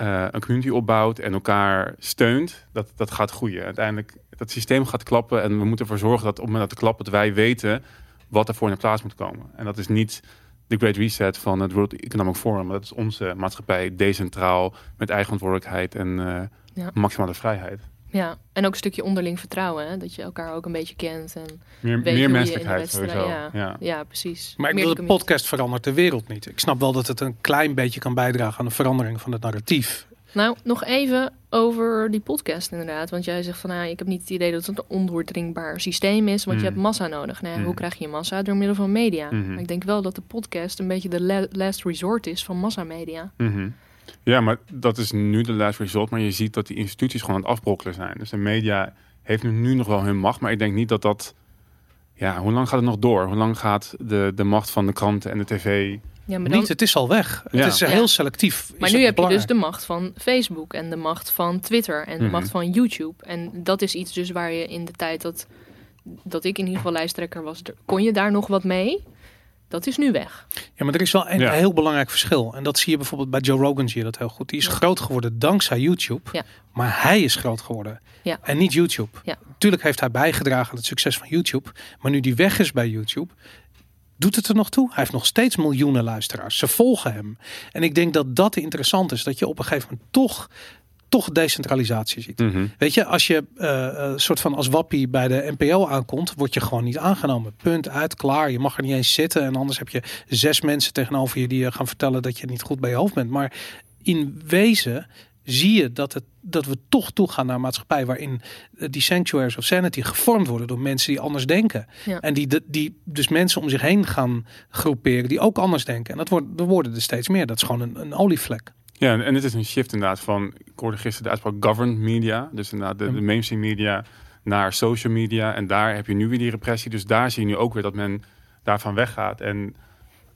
uh, een community opbouwt en elkaar steunt, dat, dat gaat groeien. Uiteindelijk, dat systeem gaat klappen en we moeten ervoor zorgen dat op het moment dat het klapt, dat wij weten wat er voor in de plaats moet komen. En dat is niet de Great Reset van het World Economic Forum, maar dat is onze maatschappij, decentraal, met eigen verantwoordelijkheid en uh, ja. maximale vrijheid. Ja, en ook een stukje onderling vertrouwen. Hè? Dat je elkaar ook een beetje kent. En meer, meer menselijkheid sowieso. Ja, ja. ja, precies. Maar ik bedoel, de podcast verandert de wereld niet. Ik snap wel dat het een klein beetje kan bijdragen aan de verandering van het narratief. Nou, nog even over die podcast inderdaad. Want jij zegt van, nou, ik heb niet het idee dat het een ondoordringbaar systeem is. Want je mm. hebt massa nodig. Nou, Hoe mm. krijg je massa? Door middel van media. Mm-hmm. Maar ik denk wel dat de podcast een beetje de last resort is van massamedia. Mm ja, maar dat is nu de last result. Maar je ziet dat die instituties gewoon aan het afbrokkelen zijn. Dus de media heeft nu nog wel hun macht. Maar ik denk niet dat dat... Ja, hoe lang gaat het nog door? Hoe lang gaat de, de macht van de kranten en de tv Ja, maar dan, Niet, het is al weg. Ja. Het is heel selectief. Maar is nu heb je dus de macht van Facebook en de macht van Twitter en de Mhm. macht van YouTube. En dat is iets dus waar je in de tijd dat, dat ik in ieder geval lijsttrekker was, kon je daar nog wat mee? Dat is nu weg. Ja, maar er is wel een Ja. heel belangrijk verschil. En dat zie je bijvoorbeeld bij Joe Rogan zie je dat heel goed. Die is groot geworden dankzij YouTube. Ja. Maar hij is groot geworden. Ja. En niet YouTube. Ja. Tuurlijk heeft hij bijgedragen aan het succes van YouTube. Maar nu die weg is bij YouTube, doet het er nog toe. Hij heeft nog steeds miljoenen luisteraars. Ze volgen hem. En ik denk dat dat interessant is. Dat je op een gegeven moment toch, toch decentralisatie ziet. Mhm. Weet je, als je eh, eh, soort van als wappie bij de NPO aankomt, word je gewoon niet aangenomen. Punt uit, klaar. Je mag er niet eens zitten. En anders heb je zes mensen tegenover je die je gaan vertellen dat je niet goed bij je hoofd bent. Maar in wezen zie je dat, het, dat we toch toegaan naar een maatschappij waarin die sanctuaries of sanity gevormd worden door mensen die anders denken. Ja. En die, die dus mensen om zich heen gaan groeperen die ook anders denken. En dat wordt, er worden er steeds meer. Dat is gewoon een, een olievlek. Ja, en, het is een shift inderdaad van, ik hoorde gisteren de uitspraak governed media, dus inderdaad de, de mainstream media naar social media. En daar heb je nu weer die repressie, dus daar zie je nu ook weer dat men daarvan weggaat. En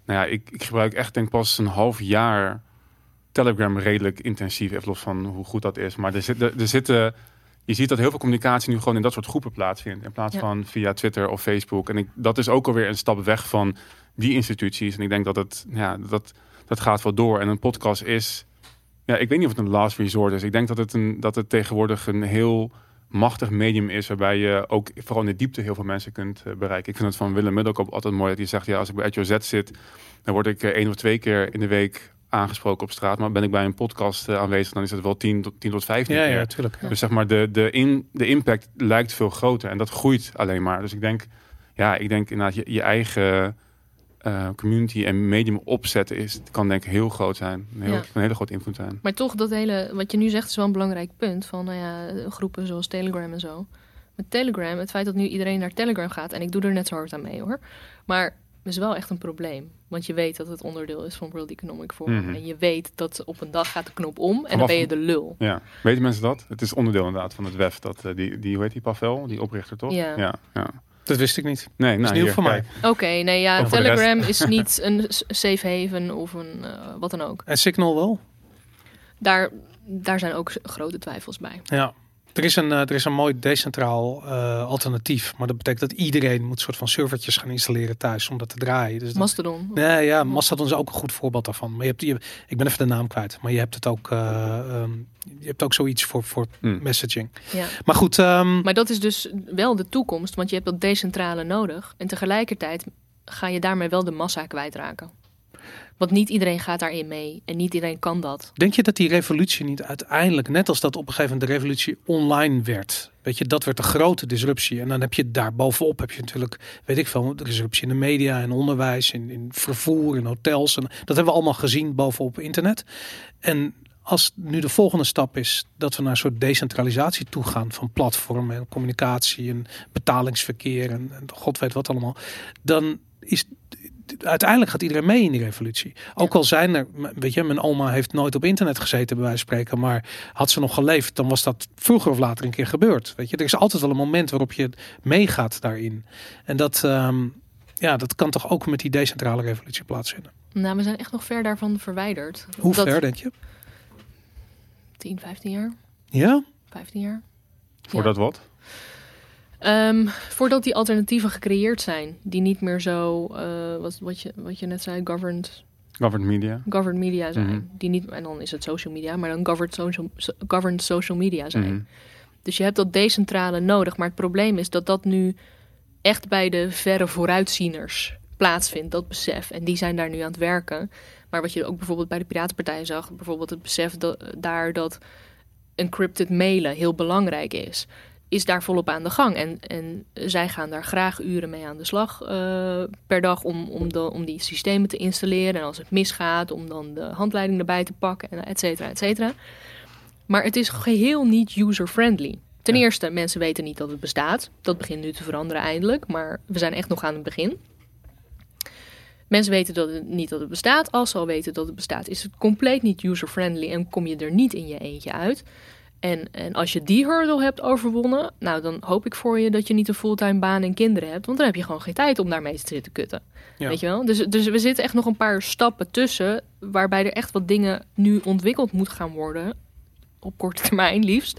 nou ja, ik, ik gebruik echt denk pas een half jaar Telegram redelijk intensief, even los van hoe goed dat is. Maar er, zit, er, er zitten, je ziet dat heel veel communicatie nu gewoon in dat soort groepen plaatsvindt, in plaats Ja. van via Twitter of Facebook. En ik, dat is ook alweer een stap weg van die instituties. En ik denk dat het, ja, dat, dat gaat wel door. En een podcast is, ja, ik weet niet of het een last resort is. Ik denk dat het, een, dat het tegenwoordig een heel machtig medium is, waarbij je ook vooral in de diepte heel veel mensen kunt eh, bereiken. Ik vind het van Willem Muddock ook altijd mooi dat hij zegt, ja, als ik bij At Your Z zit, dan word ik eh, één of twee keer in de week aangesproken op straat. Maar ben ik bij een podcast eh, aanwezig, dan is het wel 10 tot, 10 tot 15 Ja, keer. ja, natuurlijk. Dus zeg maar, de, de, in, de impact lijkt veel groter en dat groeit alleen maar. Dus ik denk, ja, ik denk inderdaad, je, je eigen eh, community en medium opzetten is, kan denk ik heel groot zijn. Een, heel, Ja. een hele grote invloed zijn. Maar toch, dat hele, wat je nu zegt, is wel een belangrijk punt. Van nou ja, groepen zoals Telegram en zo. Met Telegram, het feit dat nu iedereen naar Telegram gaat, en ik doe er net zo hard aan mee hoor. Maar is wel echt een probleem. Want je weet dat het onderdeel is van World Economic Forum. Mhm. En je weet dat op een dag gaat de knop om en dan ben je de lul. Ja, weten mensen dat? Het is onderdeel inderdaad van het WEF. Dat, eh, die, die, hoe heet die Pavel, die oprichter toch? Ja. ja, ja. Dat wist ik niet. Nee, nou, nieuw hier, voor mij. Oké, nee ja. Telegram is niet een safe haven of een eh, wat dan ook. En Signal wel? Daar, daar zijn ook grote twijfels bij. Ja. Er is een, eh, er is een mooi decentraal eh, alternatief. Maar dat betekent dat iedereen moet soort van servertjes gaan installeren thuis om dat te draaien. Dus dat, Mastodon. nee, ja, Mastodon is ook een goed voorbeeld daarvan. Maar je hebt, je, ik ben even de naam kwijt. Maar je hebt het ook, eh, ehm, je hebt ook zoiets voor, voor Hm. messaging. Ja. Maar goed, ehm, Maar dat is dus wel de toekomst, want je hebt dat decentrale nodig. En tegelijkertijd ga je daarmee wel de massa kwijtraken. Want niet iedereen gaat daarin mee en niet iedereen kan dat. denk je dat die revolutie niet uiteindelijk, net als dat op een gegeven moment de revolutie online werd, weet je, dat werd een grote disruptie. En dan heb je daar bovenop heb je natuurlijk, weet ik veel, de disruptie in de media en onderwijs, in, in vervoer, in hotels. En dat hebben we allemaal gezien bovenop internet. En als nu de volgende stap is dat we naar een soort decentralisatie toe gaan van platformen en communicatie en betalingsverkeer en god weet wat allemaal, dan is uiteindelijk gaat iedereen mee in die revolutie. Ook al zijn er, weet je, mijn oma heeft nooit op internet gezeten bij wijze van spreken, maar had ze nog geleefd, dan was dat vroeger of later een keer gebeurd. Weet je, er is altijd wel een moment waarop je meegaat daarin. En dat, ehm, ja, dat kan toch ook met die decentrale revolutie plaatsvinden. Nou, we zijn echt nog ver daarvan verwijderd. Hoe Dat- ver denk je? 10, 15 jaar? Ja? 15 jaar? Voordat wat? Ehm, voordat die alternatieven gecreëerd zijn, die niet meer zo, eh, wat, wat, je, wat je net zei, governed, Governed media. governed media zijn. Mhm. Die niet, en dan is het social media, maar dan governed social, so- governed social media zijn. Mhm. Dus je hebt dat decentrale nodig. Maar het probleem is dat dat nu echt bij de verre vooruitzieners plaatsvindt, dat besef. En die zijn daar nu aan het werken. Maar wat je ook bijvoorbeeld bij de Piratenpartij zag, bijvoorbeeld het besef dat, daar dat encrypted mailen heel belangrijk is, is daar volop aan de gang. En, en zij gaan daar graag uren mee aan de slag eh, per dag om, om, de, om die systemen te installeren. En als het misgaat, om dan de handleiding erbij te pakken, en et cetera, et cetera. Maar het is geheel niet user-friendly. Ten Ja. eerste, mensen weten niet dat het bestaat. Dat begint nu te veranderen eindelijk, maar we zijn echt nog aan het begin. Mensen weten dat het, niet dat het bestaat. Als ze al weten dat het bestaat, is het compleet niet user-friendly en kom je er niet in je eentje uit. En, en als je die hurdle hebt overwonnen, nou dan hoop ik voor je dat je niet een fulltime baan en kinderen hebt. Want dan heb je gewoon geen tijd om daarmee te zitten kutten. Ja. Weet je wel? Dus, dus we zitten echt nog een paar stappen tussen. Waarbij er echt wat dingen nu ontwikkeld moeten gaan worden. Op korte termijn liefst.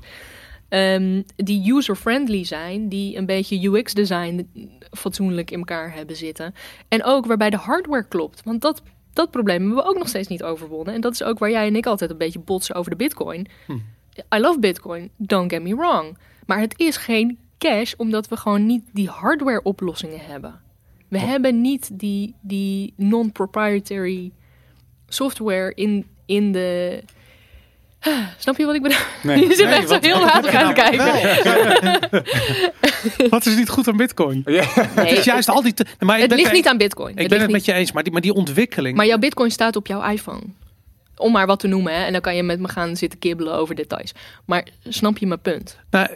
Ehm, die user-friendly zijn. Die een beetje UX-design fatsoenlijk in elkaar hebben zitten. En ook waarbij de hardware klopt. Want dat, dat probleem hebben we ook nog steeds niet overwonnen. En dat is ook waar jij en ik altijd een beetje botsen over de bitcoin. Hm. I love bitcoin, don't get me wrong. Maar het is geen cash omdat we gewoon niet die hardware oplossingen hebben. We Oh. hebben niet die, die non-proprietary software in, in de... Snap je wat ik bedoel? Nee. je zit Nee, echt zo heel laat aan het kijken. Wat is niet goed aan bitcoin? Ja. Het is juist al die... te- maar het ligt niet aan bitcoin. Ik Het ben het niet- met je eens, maar die, maar die ontwikkeling... Maar jouw bitcoin staat op jouw iPhone. Om maar wat te noemen, hè? En dan kan je met me gaan zitten kibbelen over details. Maar snap je mijn punt? nou,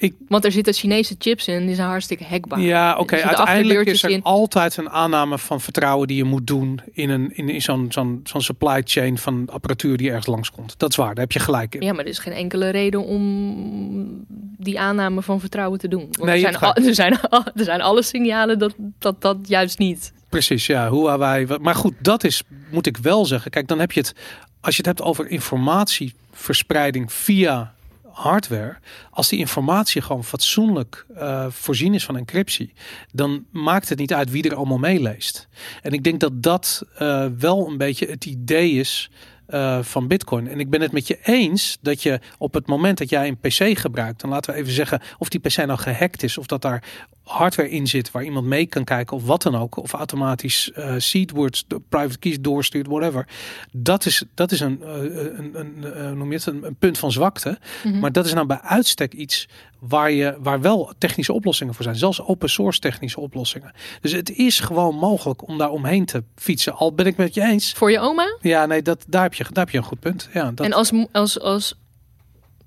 ik, Want er zitten Chinese chips in, die zijn hartstikke hackbaar. ja, oké. Uiteindelijk is er in. altijd een aanname van vertrouwen die je moet doen in, een, in, in zo'n zo'n zo'n supply chain van apparatuur die ergens langskomt. Dat is waar, daar heb je gelijk in. Ja, maar er is geen enkele reden om die aanname van vertrouwen te doen. Want Nee, er, zijn al- er, zijn al- er zijn alle signalen dat dat, dat juist niet. Precies, ja. Hoe wij. Maar goed, dat is, moet ik wel zeggen. Kijk, dan heb je het. Als je het hebt over informatieverspreiding via hardware. Als die informatie gewoon fatsoenlijk eh, voorzien is van encryptie. Dan maakt het niet uit wie er allemaal meeleest. En ik denk dat dat eh, wel een beetje het idee is. eh, van Bitcoin. En ik ben het met je eens dat je op het moment dat jij een PC gebruikt, dan laten we even zeggen of die PC nou gehackt is, of dat daar hardware in zit waar iemand mee kan kijken of wat dan ook, of automatisch eh seed words, de private keys doorstuurt, whatever. Dat is, dat is een, eh, een, een, eh, noem je het, een, punt van zwakte. Mhm. Maar dat is nou bij uitstek iets waar, je, waar wel technische oplossingen voor zijn. Zelfs open source technische oplossingen. Dus het is gewoon mogelijk om daar omheen te fietsen. Al ben ik met je eens. Voor je oma? Ja, nee, dat, daar, heb je, daar heb je een goed punt. Ja, dat, En als, als, als,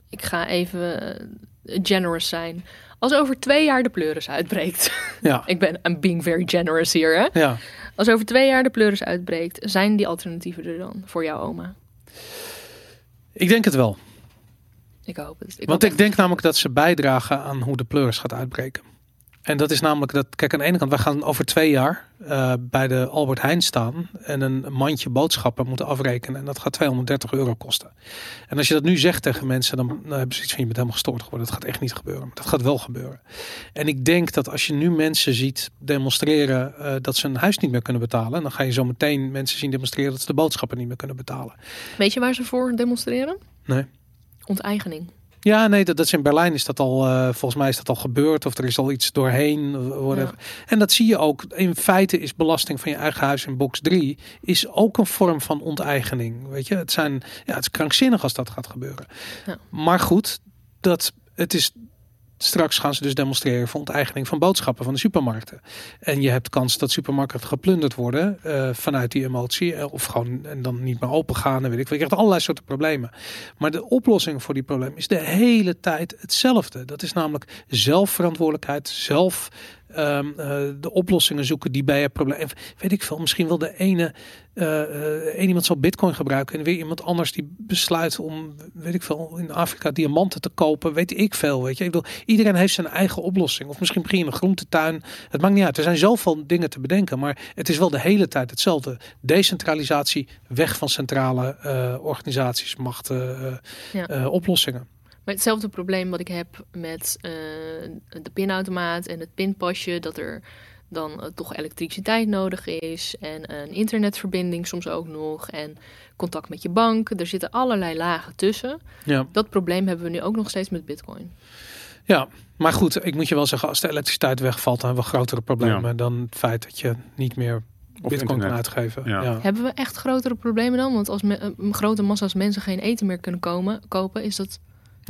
ik ga even generous zijn. Als over twee jaar de pleuris uitbreekt. ja, ik ben I'm being very generous hier, hè? ja. Als over twee jaar de pleuris uitbreekt, zijn die alternatieven er dan voor jouw oma? Ik denk het wel. Ik hoop het. Ik Want hoop ik denk namelijk dat ze bijdragen aan hoe de pleuris gaat uitbreken. En dat is namelijk dat, kijk, aan de ene kant, wij gaan over twee jaar eh, bij de Albert Heijn staan en een mandje boodschappen moeten afrekenen. En dat gaat 230 euro kosten. En als je dat nu zegt tegen mensen, dan, hebben ze iets van je bent helemaal gestoord geworden. Dat gaat echt niet gebeuren. Maar dat gaat wel gebeuren. En ik denk dat als je nu mensen ziet demonstreren eh, dat ze een huis niet meer kunnen betalen, dan ga je zo meteen mensen zien demonstreren dat ze de boodschappen niet meer kunnen betalen. Weet je waar ze voor demonstreren? Nee. Onteigening. Ja, nee, dat, dat is in Berlijn is dat al, eh, volgens mij is dat al gebeurd. Of er is al iets doorheen. whatever. En dat zie je ook. In feite is belasting van je eigen huis in box 3 is ook een vorm van onteigening. Weet je, het, zijn, ja, het is krankzinnig als dat gaat gebeuren. Ja. Maar goed, dat, het is, straks gaan ze dus demonstreren voor onteigening van boodschappen van de supermarkten. En je hebt kans dat supermarkten geplunderd worden eh, vanuit die emotie. eh, Of gewoon en dan niet meer open gaan. En weet ik. Je krijgt allerlei soorten problemen. Maar de oplossing voor die probleem is de hele tijd hetzelfde. Dat is namelijk zelfverantwoordelijkheid, zelf ehm, eh, de oplossingen zoeken die bij het probleem. Weet ik veel, misschien wil de ene eh, eh, één iemand zal bitcoin gebruiken en weer iemand anders die besluit om, weet ik veel, in Afrika diamanten te kopen. Weet ik veel, weet je. Ik bedoel, iedereen heeft zijn eigen oplossing. Of misschien begin je een groentetuin. Het maakt niet uit. Er zijn zoveel dingen te bedenken, maar het is wel de hele tijd hetzelfde. Decentralisatie, weg van centrale organisaties, machten, Ja. oplossingen. Maar hetzelfde probleem wat ik heb met eh, de pinautomaat en het pinpasje, dat er dan eh, toch elektriciteit nodig is en een internetverbinding soms ook nog en contact met je bank. Er zitten allerlei lagen tussen. Ja. Dat probleem hebben we nu ook nog steeds met Bitcoin. Ja, maar goed, ik moet je wel zeggen, als de elektriciteit wegvalt, dan hebben we grotere problemen dan het feit dat je niet meer bitcoin kan internet. uitgeven. Ja. Ja. Hebben we echt grotere problemen dan? Want als me, eh, grote massa's mensen geen eten meer kunnen komen, kopen, is dat,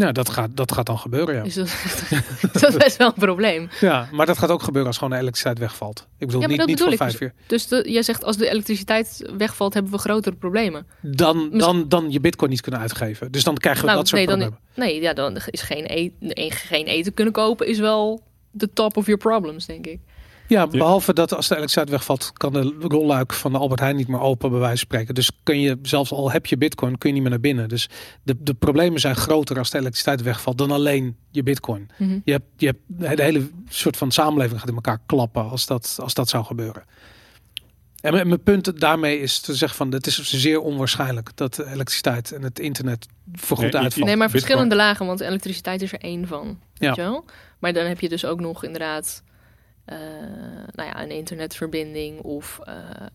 Ja, dat gaat, dat gaat dan gebeuren, ja. is, dat, is best wel een probleem. ja. Maar dat gaat ook gebeuren als gewoon de elektriciteit wegvalt. Ik bedoel, Ja, niet, niet voor vijf uur. Dus de, jij zegt als de elektriciteit wegvalt, hebben we grotere problemen. Dan, dan, dan je bitcoin niet kunnen uitgeven. Dus dan krijgen we Nou, dat soort nee, dan, problemen. nee, ja, dan is geen, e- geen eten kunnen kopen is wel de top of your problems, denk ik. Ja, behalve dat als de elektriciteit wegvalt, kan de rolluik van de Albert Heijn niet meer open, bij wijze van spreken. Dus kun je, zelfs al heb je bitcoin, kun je niet meer naar binnen. Dus de, de problemen zijn groter als de elektriciteit wegvalt dan alleen je bitcoin. Mhm. Je hebt, je hebt de hele soort van samenleving gaat in elkaar klappen als dat, als dat zou gebeuren. En mijn- mijn punt daarmee is te zeggen van het is zeer onwaarschijnlijk dat de elektriciteit en het internet voorgoed Nee, uitvalt. Nee, maar Bitcoin. verschillende lagen, want elektriciteit is er één van. Ja. Weet je wel? Maar dan heb je dus ook nog inderdaad eh, nou ja, een internetverbinding of eh,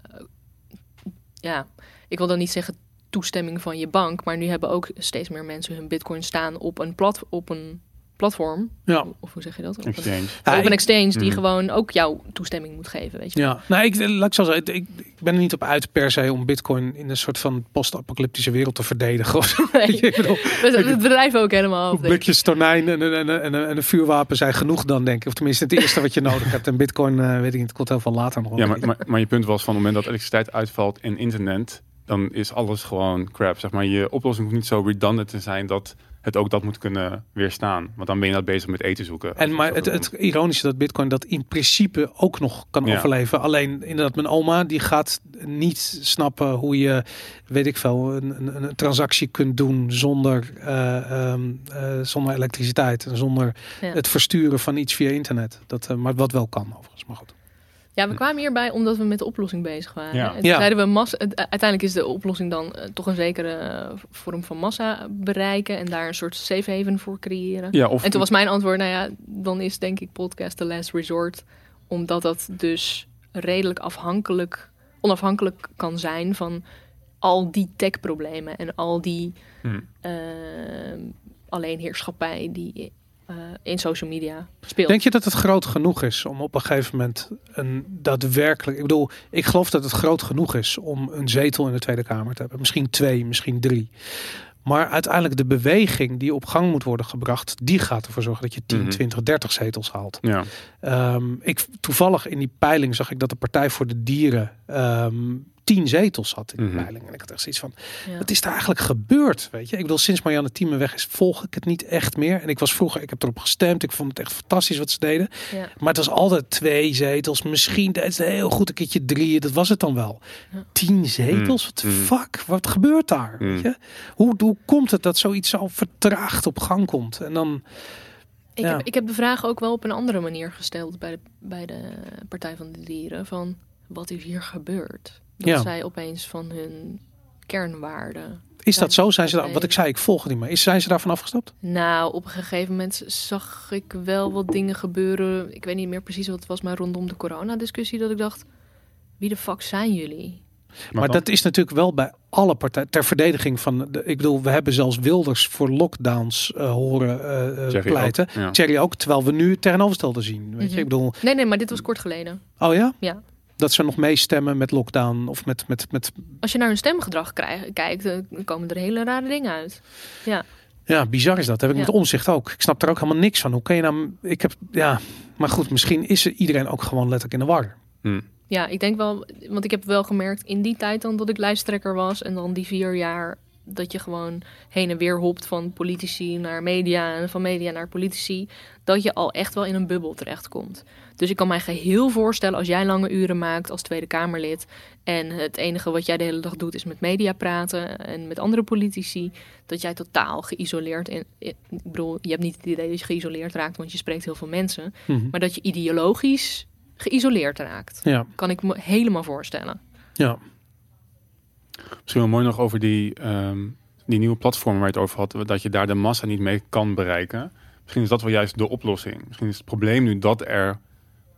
ja, ik wil dan niet zeggen toestemming van je bank, maar nu hebben ook steeds meer mensen hun bitcoin staan op een, plat, op een platform. Ja. Of hoe zeg je dat? Op een, Exchange. Ja, op ik- een exchange die Mhm. gewoon ook jouw toestemming moet geven, weet je. Ja, nou, ik, laat ik zo zeggen, ik, ik ben er niet op uit per se om Bitcoin in een soort van post-apocalyptische wereld te verdedigen. Of zo. Nee, ik bedoel, het bedrijf ook helemaal ik. blikjes tonijn en, en, en, en, en een vuurwapen zijn genoeg dan, denk ik. Of tenminste, het eerste wat je nodig hebt. En Bitcoin, eh, weet ik niet, het komt heel veel later nog. Ja, maar, maar, maar je punt was van het moment dat elektriciteit uitvalt in internet, dan is alles gewoon crap. Zeg maar, je oplossing hoeft niet zo redundant te zijn dat het ook dat moet kunnen weerstaan. Want dan ben je net bezig met eten zoeken. En maar het, het ironische dat Bitcoin dat in principe ook nog kan Ja. overleven. Alleen inderdaad, mijn oma die gaat niet snappen hoe je, weet ik veel, een, een, een transactie kunt doen zonder, eh, ehm, eh, zonder elektriciteit en zonder Ja. het versturen van iets via internet. Dat, eh, maar wat wel kan overigens. Maar goed. Ja, we kwamen hierbij omdat we met de oplossing bezig waren. Ja. Zeiden we massa, uiteindelijk is de oplossing dan eh, toch een zekere eh, vorm van massa bereiken en daar een soort safe haven voor creëren. ja, of En toen was mijn antwoord, nou ja, dan is denk ik podcast the last resort, omdat dat dus redelijk afhankelijk, onafhankelijk kan zijn van al die tech-problemen en al die Hm. eh, alleenheerschappij die eh, in social media speelt. Denk je dat het groot genoeg is om op een gegeven moment een daadwerkelijk. Ik bedoel, ik geloof dat het groot genoeg is om een zetel in de Tweede Kamer te hebben. Misschien twee, misschien drie. Maar uiteindelijk de beweging die op gang moet worden gebracht, die gaat ervoor zorgen dat je 10, Mhm. 20, 30 zetels haalt. Ja. Ehm, ik, toevallig in die peiling zag ik dat de Partij voor de Dieren ehm 10 zetels had in die Mhm. peiling. En ik had echt zoiets van, Ja. wat is daar eigenlijk gebeurd? Weet je, ik bedoel, sinds Marianne Thieme weg is, volg ik het niet echt meer. En ik was vroeger, ik heb erop gestemd. Ik vond het echt fantastisch wat ze deden. Ja. Maar het was altijd twee zetels. Misschien deed ze heel goed een keertje drie. Dat was het dan wel. Ja. Tien zetels? Wat de Mm. fuck? Wat gebeurt daar? Mm. Weet je? Hoe, hoe komt het dat zoiets zo vertraagd op gang komt? En dan, Ik, Ja. heb, ik heb de vraag ook wel op een andere manier gesteld bij de, bij de Partij van de Dieren. Van wat is hier gebeurd? Dat Ja. zij opeens van hun kernwaarden. is dat zo? Zijn ze daar, wat ik zei, ik volg het niet meer. Is, zijn ze daarvan afgestapt? Nou, op een gegeven moment zag ik wel wat dingen gebeuren. Ik weet niet meer precies wat het was, maar rondom de coronadiscussie. Dat ik dacht, wie de fuck zijn jullie? Maar, dat is natuurlijk wel bij alle partijen. Ter verdediging van. De, ik bedoel, we hebben zelfs Wilders voor lockdowns eh, horen Thierry pleiten. ook, ja. Ook, terwijl we nu het tegenovergestelde zien. Weet je, Mhm. ik bedoel, Nee, nee, maar dit was kort geleden. oh ja? Ja. Dat ze nog meestemmen met lockdown of met, met, met Als je naar hun stemgedrag krijgt, kijkt, dan komen er hele rare dingen uit. Ja, bizar is dat. heb ik Ja. met omzicht ook. Ik snap er ook helemaal niks van. Hoe kan je nou... Ik heb... Ja, maar goed, misschien is er iedereen ook gewoon letterlijk in de war. Hm. Ja, ik denk wel, want ik heb wel gemerkt in die tijd dan dat ik lijsttrekker was en dan die vier jaar dat je gewoon heen en weer hopt van politici naar media en van media naar politici, dat je al echt wel in een bubbel terechtkomt. Dus ik kan mij geheel voorstellen als jij lange uren maakt als Tweede Kamerlid en het enige wat jij de hele dag doet is met media praten en met andere politici, dat jij totaal geïsoleerd en ik bedoel, je hebt niet het idee dat je geïsoleerd raakt, want je spreekt heel veel mensen, Mhm. maar dat je ideologisch geïsoleerd raakt. Ja, Kan ik me helemaal voorstellen. ja. Misschien wel mooi nog over die, ehm, die nieuwe platformen waar je het over had. Dat je daar de massa niet mee kan bereiken. Misschien is dat wel juist de oplossing. Misschien is het probleem nu dat er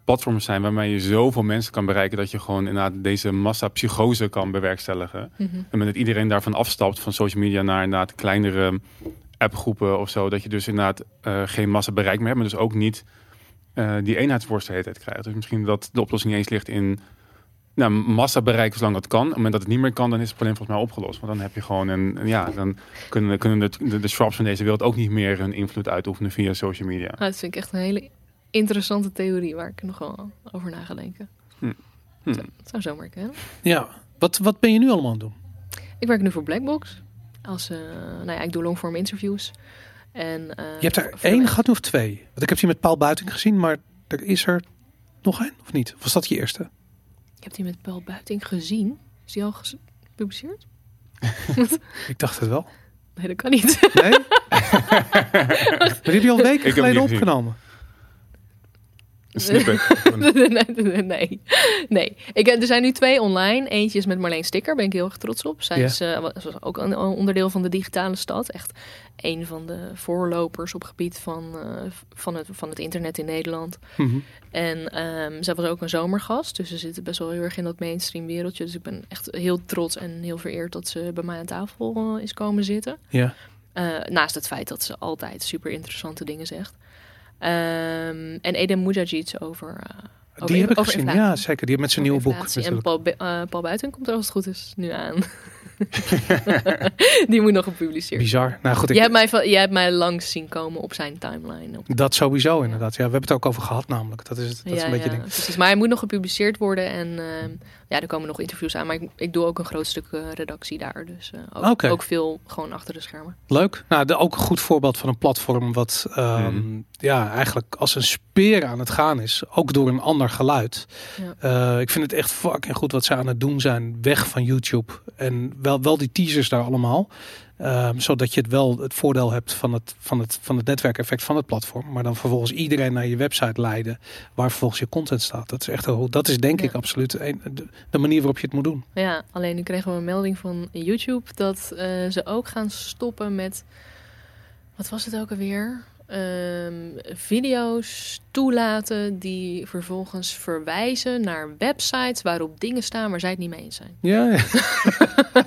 platforms zijn waarmee je zoveel mensen kan bereiken. Dat je gewoon inderdaad deze massa psychose kan bewerkstelligen. En met dat iedereen daarvan afstapt van social media naar inderdaad kleinere appgroepen of zo. Dat je dus inderdaad eh, geen massa bereik meer hebt. Maar dus ook niet eh, die eenheidsworst de hele tijd krijgt. Dus misschien dat de oplossing niet eens ligt in nou, massa bereiken zolang dat kan. Op het moment dat het niet meer kan, dan is het probleem volgens mij opgelost. Want dan heb je gewoon een, ja, dan kunnen, kunnen de, de, de van deze wereld ook niet meer hun invloed uitoefenen via social media. Nou, dat vind ik echt een hele interessante theorie waar ik nog wel over na ga denken. Hm. Dat zou zomaar kunnen. ja. Wat, wat ben je nu allemaal aan het doen? Ik werk nu voor Blackbox. Als, eh, nou ja, ik doe longform interviews. En, eh, Je hebt er één gehad nu of twee? Want ik heb die met Paul Buiting gezien, maar er is er Nog één of niet? Of was dat je eerste? Ik heb die met Paul Buiting gezien. Is die al gepubliceerd? Ik dacht het wel. Nee, dat kan niet. Nee? maar die heb je al weken geleden opgenomen. Nee, nee, nee. nee. Ik, heb- er zijn nu twee online. Eentje is met Marleen Sticker, ben ik heel erg trots op. Zij is eh, was ook een onderdeel van de digitale stad. Echt een van de voorlopers op gebied van, eh, van, het, van het internet in Nederland. Mhm. En ehm, zij was ook een zomergast, dus ze zitten best wel heel erg in dat mainstream wereldje. Dus ik ben echt heel trots en heel vereerd dat ze bij mij aan tafel eh, is komen zitten. Ja. Eh, naast het feit dat ze altijd super interessante dingen zegt. Ehm, en Eden Mujahid over, eh, over, Die heb ik over gezien. inflatie. Ja, zeker. Die heeft met zijn nieuwe boek. En. Paul, Paul Buiten komt er als het goed is nu aan. Die moet nog gepubliceerd Bizar. Nou goed, ik, Jij hebt, mij, jij hebt mij langs zien komen op zijn timeline. Op dat sowieso inderdaad. Ja, we hebben het ook over gehad namelijk. Dat is, het, dat is een beetje ding. precies. Maar hij moet nog gepubliceerd worden en ehm, ja, er komen nog interviews aan. Maar ik, ik doe ook een groot stuk eh, redactie daar, dus eh, ook, ook veel gewoon achter de schermen. Leuk. Nou, de, ook een goed voorbeeld van een platform wat ehm, Mhm. ja, eigenlijk als een speer aan het gaan is. Ook door een ander geluid. Ja. Eh, ik vind het echt fucking goed wat ze aan het doen zijn. Weg van YouTube. En wel, wel die teasers daar allemaal. Ehm, zodat je het wel het voordeel hebt van het, van, het, van het netwerkeffect van het platform. Maar dan vervolgens iedereen naar je website leiden. Waar vervolgens je content staat. Dat is echt heel, dat is denk Ja. ik absoluut een, de, de manier waarop je het moet doen. Ja, alleen nu kregen we een melding van YouTube dat eh, ze ook gaan stoppen met. Wat was het ook alweer? Ehm, video's toelaten die vervolgens verwijzen naar websites waarop dingen staan waar zij het niet mee eens zijn. Ja, ja.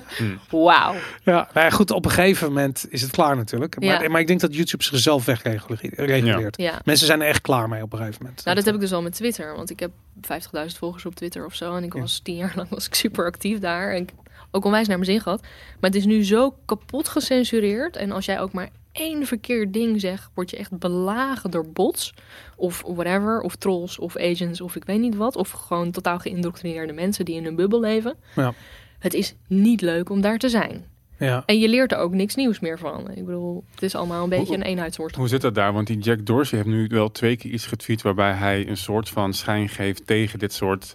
Wauw. Ja, nou ja, goed, op een gegeven moment is het klaar natuurlijk. Maar, Ja. maar ik denk dat YouTube zichzelf wegreguleert. Ja. Mensen zijn er echt klaar mee op een gegeven moment. Nou, dat heb ik dus al met Twitter. Want ik heb 50.000 volgers op Twitter of zo. En ik Ja. was tien jaar lang was ik super actief daar. En ik heb ook onwijs naar mijn zin gehad. Maar het is nu zo kapot gecensureerd. En als jij ook maar één verkeerd ding zegt, word je echt belagen door bots. Of whatever. Of trolls of agents of ik weet niet wat. Of gewoon totaal geïndoctrineerde mensen die in een bubbel leven. Ja. Het is niet leuk om daar te zijn. Ja. En je leert er ook niks nieuws meer van. Ik bedoel, het is allemaal een beetje een eenheidsworst. Hoe zit dat daar? Want die Jack Dorsey heeft nu wel twee keer iets getweet waarbij hij een soort van schijn geeft tegen dit soort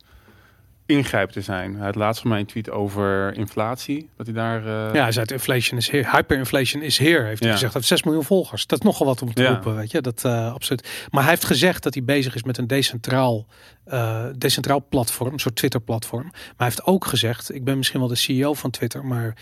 ingrijpen te zijn. Hij had laatst van mij een tweet over inflatie. Dat hij daar. eh, ja, hij zei inflation is here. Hyperinflation is here, heeft hij Ja. gezegd. Hij heeft 6 miljoen volgers. Dat is nogal wat om te Ja. roepen, weet je. Dat, eh, absoluut. Maar hij heeft gezegd dat hij bezig is met een decentraal, eh, decentraal platform, een soort Twitter-platform. Maar hij heeft ook gezegd, ik ben misschien wel de CEO van Twitter, maar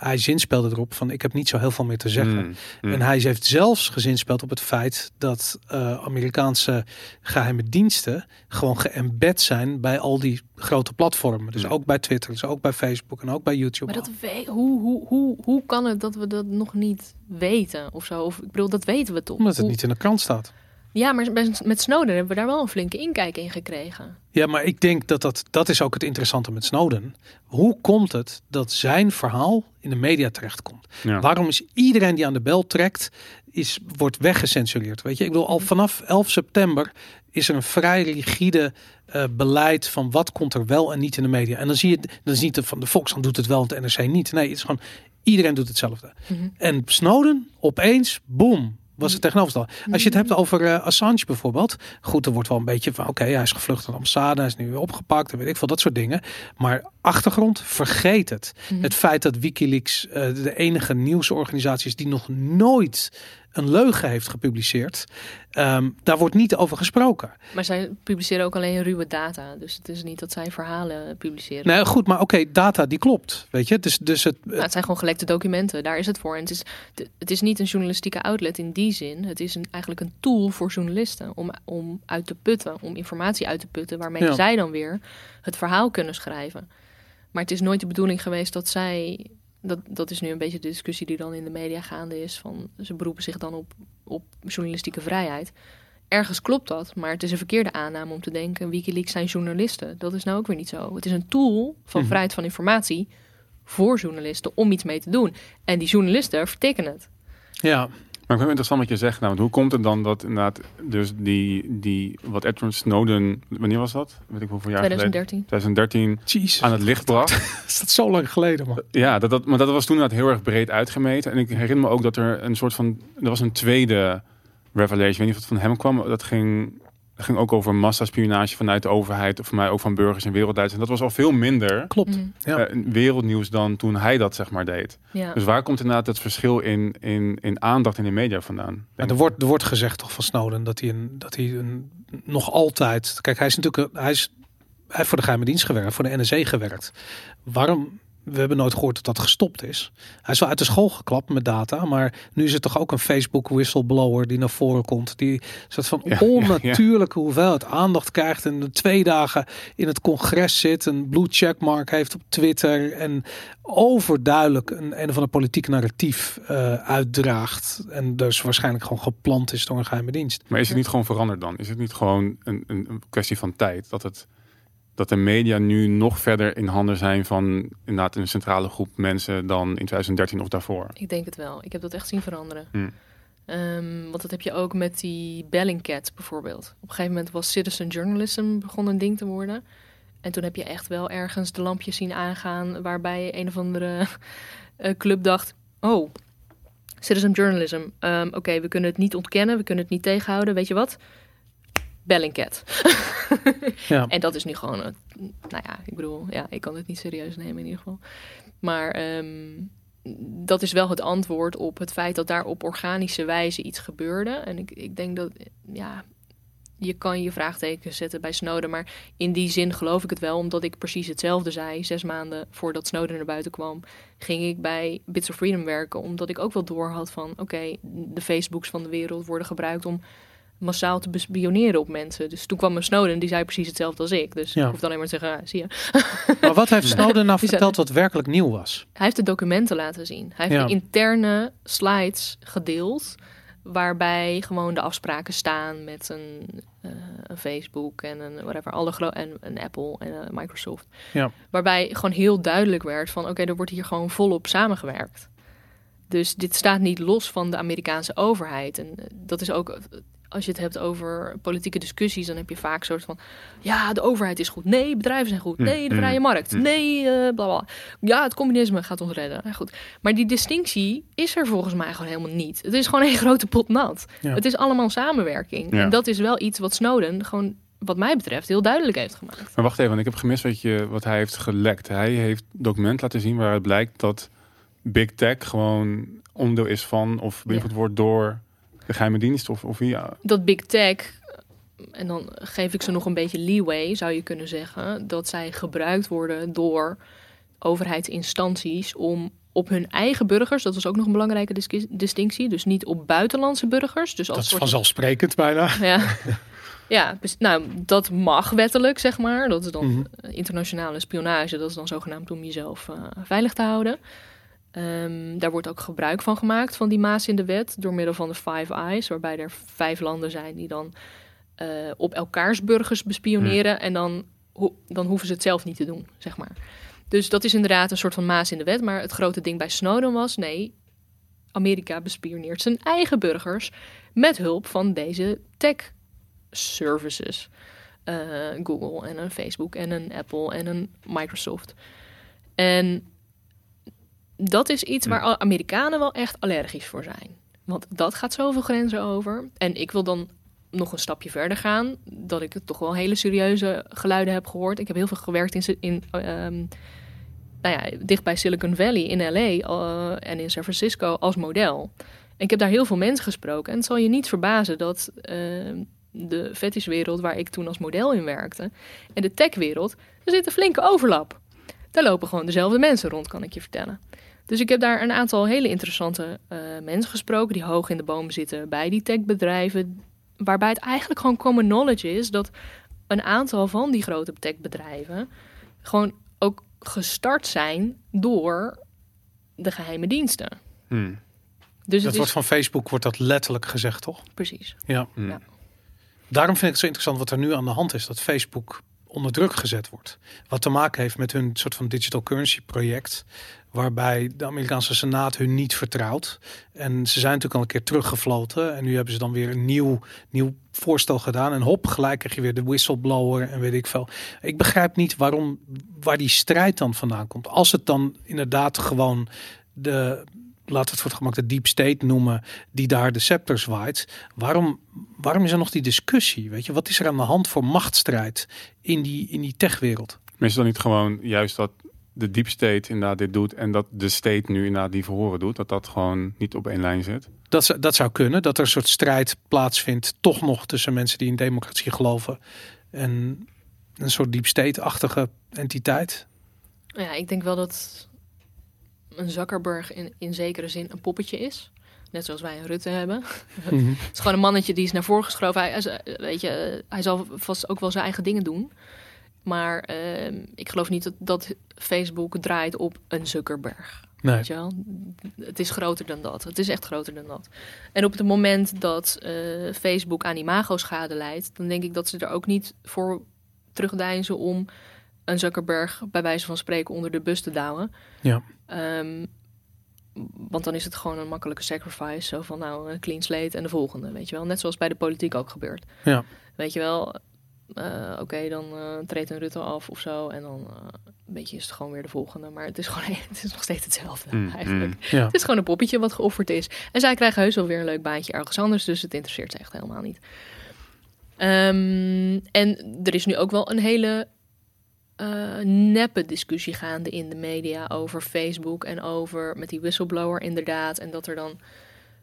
hij zinspeelde erop van, ik heb niet zo heel veel meer te zeggen. mm, mm. En hij heeft zelfs gezinspeeld op het feit dat eh, Amerikaanse geheime diensten gewoon geëmbed zijn bij al die grote platformen. Dus ook bij Twitter, dus ook bij Facebook en ook bij YouTube. Maar dat we, hoe, hoe, hoe, hoe kan het dat we dat nog niet weten of zo? Of, ik bedoel, dat weten we toch? Omdat het Hoe- niet in de krant staat. Ja, maar met- Snowden hebben we daar wel een flinke inkijk in gekregen. Ja, maar ik denk dat dat, dat is ook het interessante met Snowden. Hoe komt het dat zijn verhaal in de media terechtkomt? Ja. Waarom is iedereen die aan de bel trekt, is, wordt weggecensureerd? Weet je, ik bedoel, al vanaf 11 september is er een vrij rigide eh, beleid van wat komt er wel en niet in de media. En dan zie je, dan is niet de, van de Volkskrant doet het wel en de NRC niet. Nee, het is gewoon, iedereen doet hetzelfde. Mhm. En Snowden, opeens, boom, was het tegenovergestelde. Als je het hebt over eh, Assange bijvoorbeeld. Goed, er wordt wel een beetje van, oké, hij is gevlucht naar de ambassade, hij is nu weer opgepakt en weet ik veel, dat soort dingen. Maar achtergrond, vergeet het. Mhm. Het feit dat Wikileaks eh, de enige nieuwsorganisatie is die nog nooit een leugen heeft gepubliceerd. ehm, daar wordt niet over gesproken. Maar zij publiceren ook alleen ruwe data. Dus het is niet dat zij verhalen publiceren. Nee, goed, maar oké, data die klopt, weet je. Dus, dus het, Nou, het zijn gewoon gelekte documenten. Daar is het voor. En het is, het is niet een journalistieke outlet in die zin. Het is een, eigenlijk een tool voor journalisten om, om uit te putten, om informatie uit te putten, waarmee Ja. zij dan weer het verhaal kunnen schrijven. Maar het is nooit de bedoeling geweest dat zij. Dat, dat is nu een beetje de discussie die dan in de media gaande is. Van, ze beroepen zich dan op, op journalistieke vrijheid. Ergens klopt dat, maar het is een verkeerde aanname om te denken: Wikileaks zijn journalisten. Dat is nou ook weer niet zo. Het is een tool van Mhm. vrijheid van informatie voor journalisten om iets mee te doen. En die journalisten vertikken het. ja, Maar ik vind het interessant wat je zegt. Nou, want hoe komt het dan dat inderdaad, dus die, die wat Edward Snowden, wanneer was dat? Weet ik hoeveel jaar geleden? 2013. 2013 jezus. aan het licht bracht. Is dat zo lang geleden, man? Ja, dat, dat, maar dat was toen inderdaad heel erg breed uitgemeten. En ik herinner me ook dat er een soort van, er was een tweede revelation. Ik weet niet of het van hem kwam. Dat ging, Het ging ook over massaspionage vanuit de overheid, of voor mij ook van burgers en wereldwijd. En dat was al veel minder Klopt. Mm, Ja. eh, wereldnieuws dan toen hij dat zeg maar deed. ja. Dus waar komt inderdaad het verschil in, in, in aandacht in de media vandaan? En er wordt, er wordt gezegd toch van Snowden dat hij, een, dat hij een, nog altijd. Kijk, hij is natuurlijk. een- Hij, is, hij heeft voor de geheime dienst gewerkt, voor de NSE gewerkt. Waarom? We hebben nooit gehoord dat dat gestopt is. Hij is wel uit de school geklapt met data, maar nu is het toch ook een Facebook whistleblower die naar voren komt. Die soort van Ja, ja, onnatuurlijke hoeveelheid aandacht krijgt en de twee dagen in het congres zit, een blue checkmark heeft op Twitter en overduidelijk een een of ander politiek narratief eh, uitdraagt. En dus waarschijnlijk gewoon geplant is door een geheime dienst. Maar is het niet gewoon veranderd dan? Is het niet gewoon een, een, een kwestie van tijd? Dat, het, dat de media nu nog verder in handen zijn van inderdaad een centrale groep mensen dan in 2013 of daarvoor? Ik denk het wel. Ik heb dat echt zien veranderen. Hmm. Ehm, want dat heb je ook met die Bellingcat bijvoorbeeld. Op een gegeven moment was citizen journalism begon een ding te worden. En toen heb je echt wel ergens de lampjes zien aangaan waarbij een of andere eh, club dacht: Oh, citizen journalism. Ehm, Oké, we kunnen het niet ontkennen, we kunnen het niet tegenhouden. Weet je wat? Bellingcat. Ja. En dat is nu gewoon, een- nou ja, ik bedoel, ja, ik kan het niet serieus nemen in ieder geval. Maar ehm, dat is wel het antwoord op het feit dat daar op organische wijze iets gebeurde. En ik, ik denk dat, ja, je kan je vraagteken zetten bij Snowden. Maar in die zin geloof ik het wel, omdat ik precies hetzelfde zei. Zes maanden voordat Snowden naar buiten kwam, ging ik bij Bits of Freedom werken. Omdat ik ook wel door had van, oké, de Facebooks van de wereld worden gebruikt om massaal te bespioneren op mensen. Dus toen kwam een Snowden, die zei precies hetzelfde als ik. Dus Ja. ik hoef alleen maar te zeggen, ah, zie je. Maar wat heeft Snowden nou verteld wat werkelijk nieuw was? Hij heeft de documenten laten zien. Hij heeft Ja. de interne slides gedeeld. Waarbij gewoon de afspraken staan met een, eh, een Facebook en een whatever, alle en een Apple en een Microsoft. Ja. Waarbij gewoon heel duidelijk werd van oké, er wordt hier gewoon volop samengewerkt. Dus dit staat niet los van de Amerikaanse overheid. En eh, dat is ook, eh, als je het hebt over politieke discussies, dan heb je vaak soort van ja, de overheid is goed. Nee, bedrijven zijn goed. Mm, Nee, de mm, vrije markt. mm. Nee, eh bla bla. Ja, het communisme gaat ons redden. Ja, goed. Maar die distinctie is er volgens mij gewoon helemaal niet. Het is gewoon een grote pot nat. Ja. Het is allemaal samenwerking. Ja. En dat is wel iets wat Snowden gewoon, wat mij betreft, heel duidelijk heeft gemaakt. Maar wacht even, want ik heb gemist wat, je, wat hij heeft gelekt. Hij heeft document laten zien waaruit blijkt dat Big Tech gewoon onderdeel is van of beïnvloed wordt door de geheime dienst of, of wie. Ja. Dat Big Tech, en dan geef ik ze nog een beetje leeway, zou je kunnen zeggen, dat zij gebruikt worden door overheidsinstanties om op hun eigen burgers, dat was ook nog een belangrijke dis- distinctie, dus niet op buitenlandse burgers. Dus als Dat is soort- vanzelfsprekend bijna. Ja. Ja, dus- nou, dat mag wettelijk, zeg maar. Dat is dan Mhm. internationale spionage. Dat is dan zogenaamd om jezelf eh, veilig te houden. Ehm, daar wordt ook gebruik van gemaakt, van die maas in de wet, door middel van de Five Eyes, waarbij er vijf landen zijn die dan eh, op elkaars burgers bespioneren. En dan, ho- dan hoeven ze het zelf niet te doen, zeg maar. Dus dat is inderdaad een soort van maas in de wet. Maar het grote ding bij Snowden was, nee, Amerika bespioneert zijn eigen burgers met hulp van deze tech services. Eh, Google en een Facebook en een Apple en een Microsoft. En dat is iets waar al- Amerikanen wel echt allergisch voor zijn. Want dat gaat zoveel grenzen over. En ik wil dan nog een stapje verder gaan. Dat ik toch wel hele serieuze geluiden heb gehoord. Ik heb heel veel gewerkt in, in ehm, nou ja, dicht bij Silicon Valley in LA eh, en in San Francisco als model. En ik heb daar heel veel mensen gesproken. En het zal je niet verbazen dat ehm, de fetishwereld, waar ik toen als model in werkte, en de techwereld, er zit een flinke overlap. Daar lopen gewoon dezelfde mensen rond, kan ik je vertellen. Dus ik heb daar een aantal hele interessante eh, mensen gesproken die hoog in de boom zitten bij die techbedrijven. Waarbij het eigenlijk gewoon common knowledge is dat een aantal van die grote techbedrijven gewoon ook gestart zijn door de geheime diensten. Hmm. Dus Dat het is wordt van Facebook wordt dat letterlijk gezegd, toch? precies. Ja. Hmm. Ja. Daarom vind ik het zo interessant wat er nu aan de hand is. Dat Facebook onder druk gezet wordt. Wat te maken heeft met hun soort van digital currency project. Waarbij de Amerikaanse Senaat hun niet vertrouwt. En ze zijn natuurlijk al een keer teruggefloten. En nu hebben ze dan weer een nieuw, nieuw voorstel gedaan. En hop, gelijk krijg je weer de whistleblower en weet ik veel. Ik begrijp niet waarom, waar die strijd dan vandaan komt. Als het dan inderdaad gewoon de laten we het voor het gemak de deep state noemen, die daar de scepter zwaait. Waarom, waarom is er nog die discussie? Weet je, wat is er aan de hand voor machtsstrijd in die, in die techwereld? Is dan niet gewoon juist dat de deep state inderdaad dit doet en dat de state nu inderdaad die verhoren doet, dat dat gewoon niet op één lijn zit? Dat, zou- dat zou kunnen, dat er een soort strijd plaatsvindt, toch nog tussen mensen die in democratie geloven en een soort deep state-achtige entiteit. Ja, ik denk wel dat een Zuckerberg in, in zekere zin een poppetje is. Net zoals wij een Rutte hebben. Mhm. Het is gewoon een mannetje die is naar voren geschoven. Hij, hij- weet je, hij zal vast ook wel zijn eigen dingen doen. Maar ehm, ik geloof niet dat, dat Facebook draait op een Zuckerberg. Nee. Weet je wel? Het is groter dan dat. Het is echt groter dan dat. En op het moment dat eh, Facebook aan imago-schade leidt, dan denk ik dat ze er ook niet voor terugdeinzen om een Zuckerberg bij wijze van spreken onder de bus te douwen. Ja. Ehm, want dan is het gewoon een makkelijke sacrifice. Zo van nou, een clean slate en de volgende, weet je wel. Net zoals bij de politiek ook gebeurt. Ja. Weet je wel, eh, oké, dan eh, treedt een Rutte af of zo. En dan eh, een beetje is het gewoon weer de volgende. Maar het is gewoon het is nog steeds hetzelfde Mm, eigenlijk. mm. Ja. Het is gewoon een poppetje wat geofferd is. En zij krijgen heus wel weer een leuk baantje ergens anders. Dus het interesseert ze echt helemaal niet. Ehm, en er is nu ook wel een hele eh, neppe discussie gaande in de media over Facebook en over met die whistleblower inderdaad. En dat er dan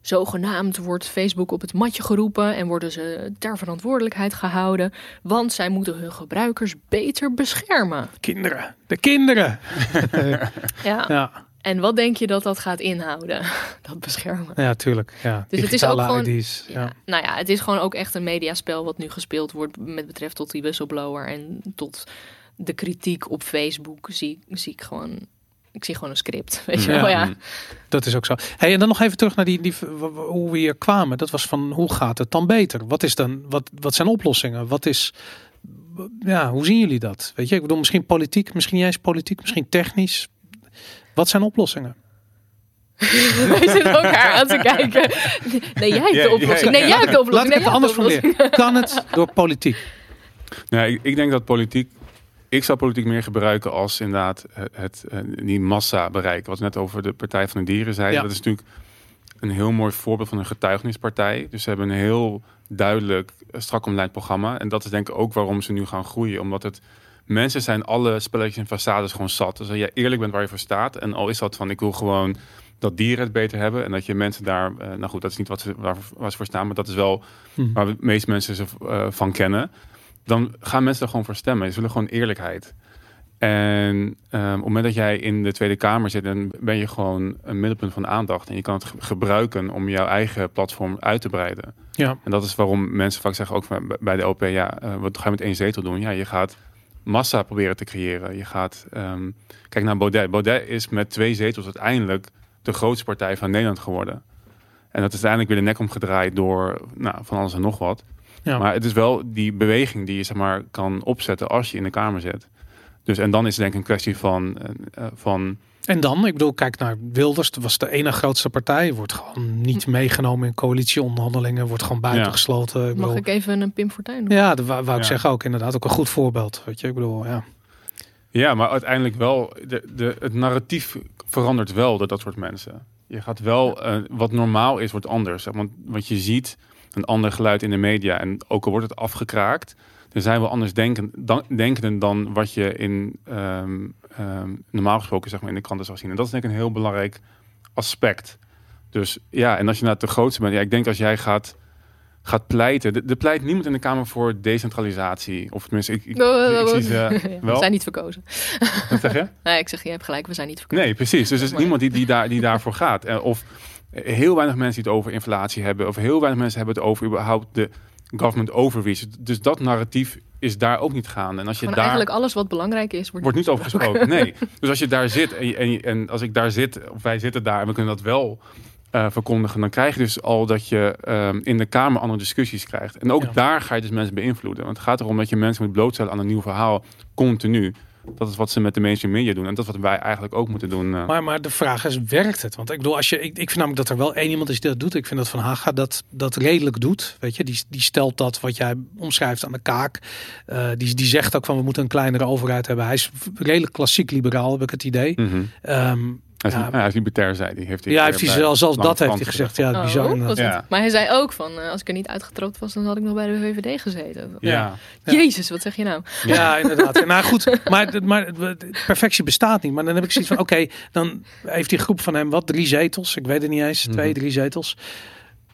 zogenaamd wordt Facebook op het matje geroepen en worden ze ter verantwoordelijkheid gehouden. Want zij moeten hun gebruikers beter beschermen. Kinderen, de kinderen. Ja. Ja, En wat denk je dat dat gaat inhouden? Dat beschermen. ja tuurlijk. Ja. Dus het is ook gewoon- ID's. Ja. Ja. Nou ja, het is gewoon ook echt een mediaspel wat nu gespeeld wordt met betreft tot die whistleblower en tot de kritiek op Facebook zie, zie ik gewoon. Ik zie gewoon een script. Weet je Ja. wel, ja. Dat is ook zo. Hey, en dan nog even terug naar die, die, hoe we hier kwamen. Dat was van hoe gaat het dan beter? Wat, is dan, wat, wat zijn oplossingen? Wat is, ja, hoe zien jullie dat? Weet je, ik bedoel, misschien politiek, misschien niet eens politiek, misschien technisch. Wat zijn oplossingen? Wij zitten elkaar aan te kijken. Nee, jij hebt de oplossing. Nee, jij hebt de oplossing. Laat ik Nee, het jij anders formuleren. Kan het door politiek? Nou, ik, ik denk dat politiek. Ik zou politiek meer gebruiken als inderdaad het, het, eh, die massa bereiken. Wat we net over de Partij van de Dieren zei. Ja. Dat is natuurlijk een heel mooi voorbeeld van een getuigenispartij. Dus ze hebben een heel duidelijk eh, strak omlijnd programma. En dat is denk ik ook waarom ze nu gaan groeien. Omdat het mensen zijn alle spelletjes en façades gewoon zat. Dus als jij eerlijk bent waar je voor staat. En al is dat van ik wil gewoon dat dieren het beter hebben. En dat je mensen daar. eh, nou goed, dat is niet wat ze, waar, waar ze voor staan. Maar dat is wel Hm. waar de meeste mensen ze eh, van kennen. Dan gaan mensen er gewoon voor stemmen. Ze willen gewoon eerlijkheid. En ehm, op het moment dat jij in de Tweede Kamer zit, dan ben je gewoon een middelpunt van aandacht. En je kan het ge- gebruiken om jouw eigen platform uit te breiden. Ja, En dat is waarom mensen vaak zeggen, ook bij de OP, ja, eh, wat ga je met één zetel doen? Ja, je gaat massa proberen te creëren. Je gaat, ehm, kijk naar Baudet. Baudet is met twee zetels uiteindelijk de grootste partij van Nederland geworden. En dat is uiteindelijk weer de nek omgedraaid door nou, van alles en nog wat. Ja. Maar het is wel die beweging die je zeg maar, kan opzetten als je in de Kamer zit. Dus, en dan is het denk ik een kwestie van, eh, eh, van En dan, ik bedoel, kijk naar Wilders. Dat was de ene grootste partij. Wordt gewoon niet meegenomen in coalitieonderhandelingen. Wordt gewoon buitengesloten. Ik Mag ik even een Pim Fortuyn doen? Ja, dat wou, wou ik Ja. zeggen ook inderdaad. Ook een goed voorbeeld. Weet je, ik bedoel, ja. Ja, maar uiteindelijk wel, de, de, het narratief verandert wel door dat soort mensen. Je gaat wel, eh, wat normaal is, wordt anders. Want wat je ziet, een ander geluid in de media. En ook al wordt het afgekraakt, er zijn wel anders denken, dan, denkenden dan wat je in, ehm, ehm, normaal gesproken zeg maar, in de kranten zou zien. En dat is denk ik een heel belangrijk aspect. Dus ja, en als je nou de grootste bent, ja, ik denk als jij gaat, gaat pleiten. Er pleit niemand in de Kamer voor decentralisatie. Of tenminste, ik, ik, ik, zie ze We wel. zijn niet verkozen. Wat zeg je? Nee, ik zeg, je hebt gelijk, we zijn niet verkozen. Nee, precies. Dus er is niemand die, die, daar, die daarvoor gaat. Eh, Of heel weinig mensen die het over inflatie hebben. Of heel weinig mensen hebben het over überhaupt de government overreach. Dus dat narratief is daar ook niet gaande. En als je Gewoon daar... eigenlijk alles wat belangrijk is, wordt, Wordt niet over gesproken, nee. Dus als je daar zit en, en, en als ik daar zit, of wij zitten daar en we kunnen dat wel eh, verkondigen, dan krijg je dus al dat je ehm, in de Kamer andere discussies krijgt. En ook Ja. daar ga je dus mensen beïnvloeden. Want het gaat erom dat je mensen moet blootstellen aan een nieuw verhaal, continu. Dat is wat ze met de mainstream media doen. En dat is wat wij eigenlijk ook moeten doen. eh. Maar, maar de vraag is, werkt het? Want ik bedoel, als je, ik, ik vind namelijk dat er wel één iemand is die dat doet. Ik vind dat Van Haga dat, dat redelijk doet. Weet je, die, die stelt dat wat jij omschrijft aan de kaak. Eh, die, die zegt ook van we moeten een kleinere overheid hebben. Hij is redelijk klassiek liberaal, heb ik het idee. Ehm, Hij is, Ja. hij is libertair, zei hij. Heeft hij Ja, een heeft hij zelfs, zelfs dat heeft hij gezegd. Ja, Oh, bizar. Ja. het- Maar hij zei ook van, eh, als ik er niet uitgetrapt was, dan had ik nog bij de VVD gezeten. Ja. Ja. Jezus, wat zeg je nou? Ja, inderdaad. Nou goed, maar, maar perfectie bestaat niet. Maar dan heb ik zoiets van, oké, dan heeft die groep van hem wat, drie zetels. Ik weet het niet eens, twee, Mhm. drie zetels.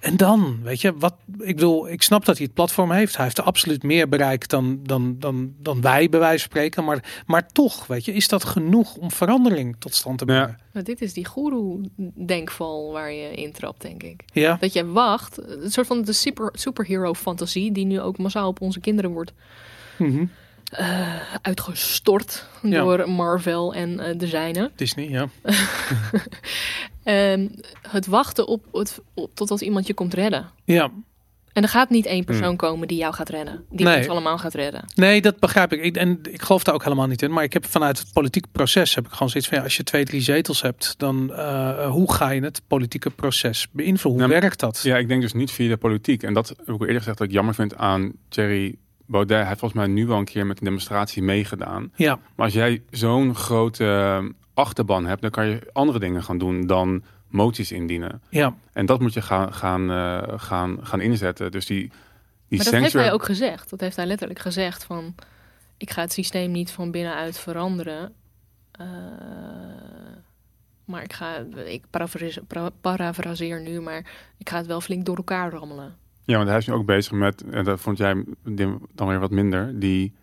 En dan, weet je, wat, ik bedoel, ik snap dat hij het platform heeft. Hij heeft absoluut meer bereikt dan, dan, dan, dan wij, bij wijze van spreken. Maar, maar toch, weet je, is dat genoeg om verandering tot stand te brengen? Maar dit is die goeroe-denkval waar je intrapt, denk ik. Ja, Dat je wacht, een soort van de super, superhero-fantasie die nu ook massaal op onze kinderen wordt Mhm. Eh, uitgestort Ja. door Marvel en eh, de zijnen. Disney, ja. Ehm, het wachten op, het, op totdat iemand je komt redden. Ja, En er gaat niet één persoon komen die jou gaat redden. Die Nee. ons allemaal gaat redden. Nee, dat begrijp ik. ik. En ik geloof daar ook helemaal niet in. Maar ik heb vanuit het politieke proces heb ik gewoon zoiets van ja, als je twee, drie zetels hebt, dan eh, hoe ga je het politieke proces beïnvloeden? Hoe Nou, werkt dat? Ja, ik denk dus niet via de politiek. En dat heb ik al eerder gezegd dat ik jammer vind aan Thierry Baudet. Hij heeft volgens mij nu wel een keer met een demonstratie meegedaan. Ja, Maar als jij zo'n grote eh, achterban hebt, dan kan je andere dingen gaan doen dan moties indienen. ja, En dat moet je gaan, gaan, eh, gaan, gaan inzetten. Dus die, die Maar dat heeft hij ook gezegd. Dat heeft hij letterlijk gezegd van... ik ga het systeem niet van binnenuit veranderen. Eh, maar ik ga... Ik parafraseer nu, maar ik ga het wel flink door elkaar rammelen. Ja, want hij is nu ook bezig met, en dat vond jij dan weer wat minder, die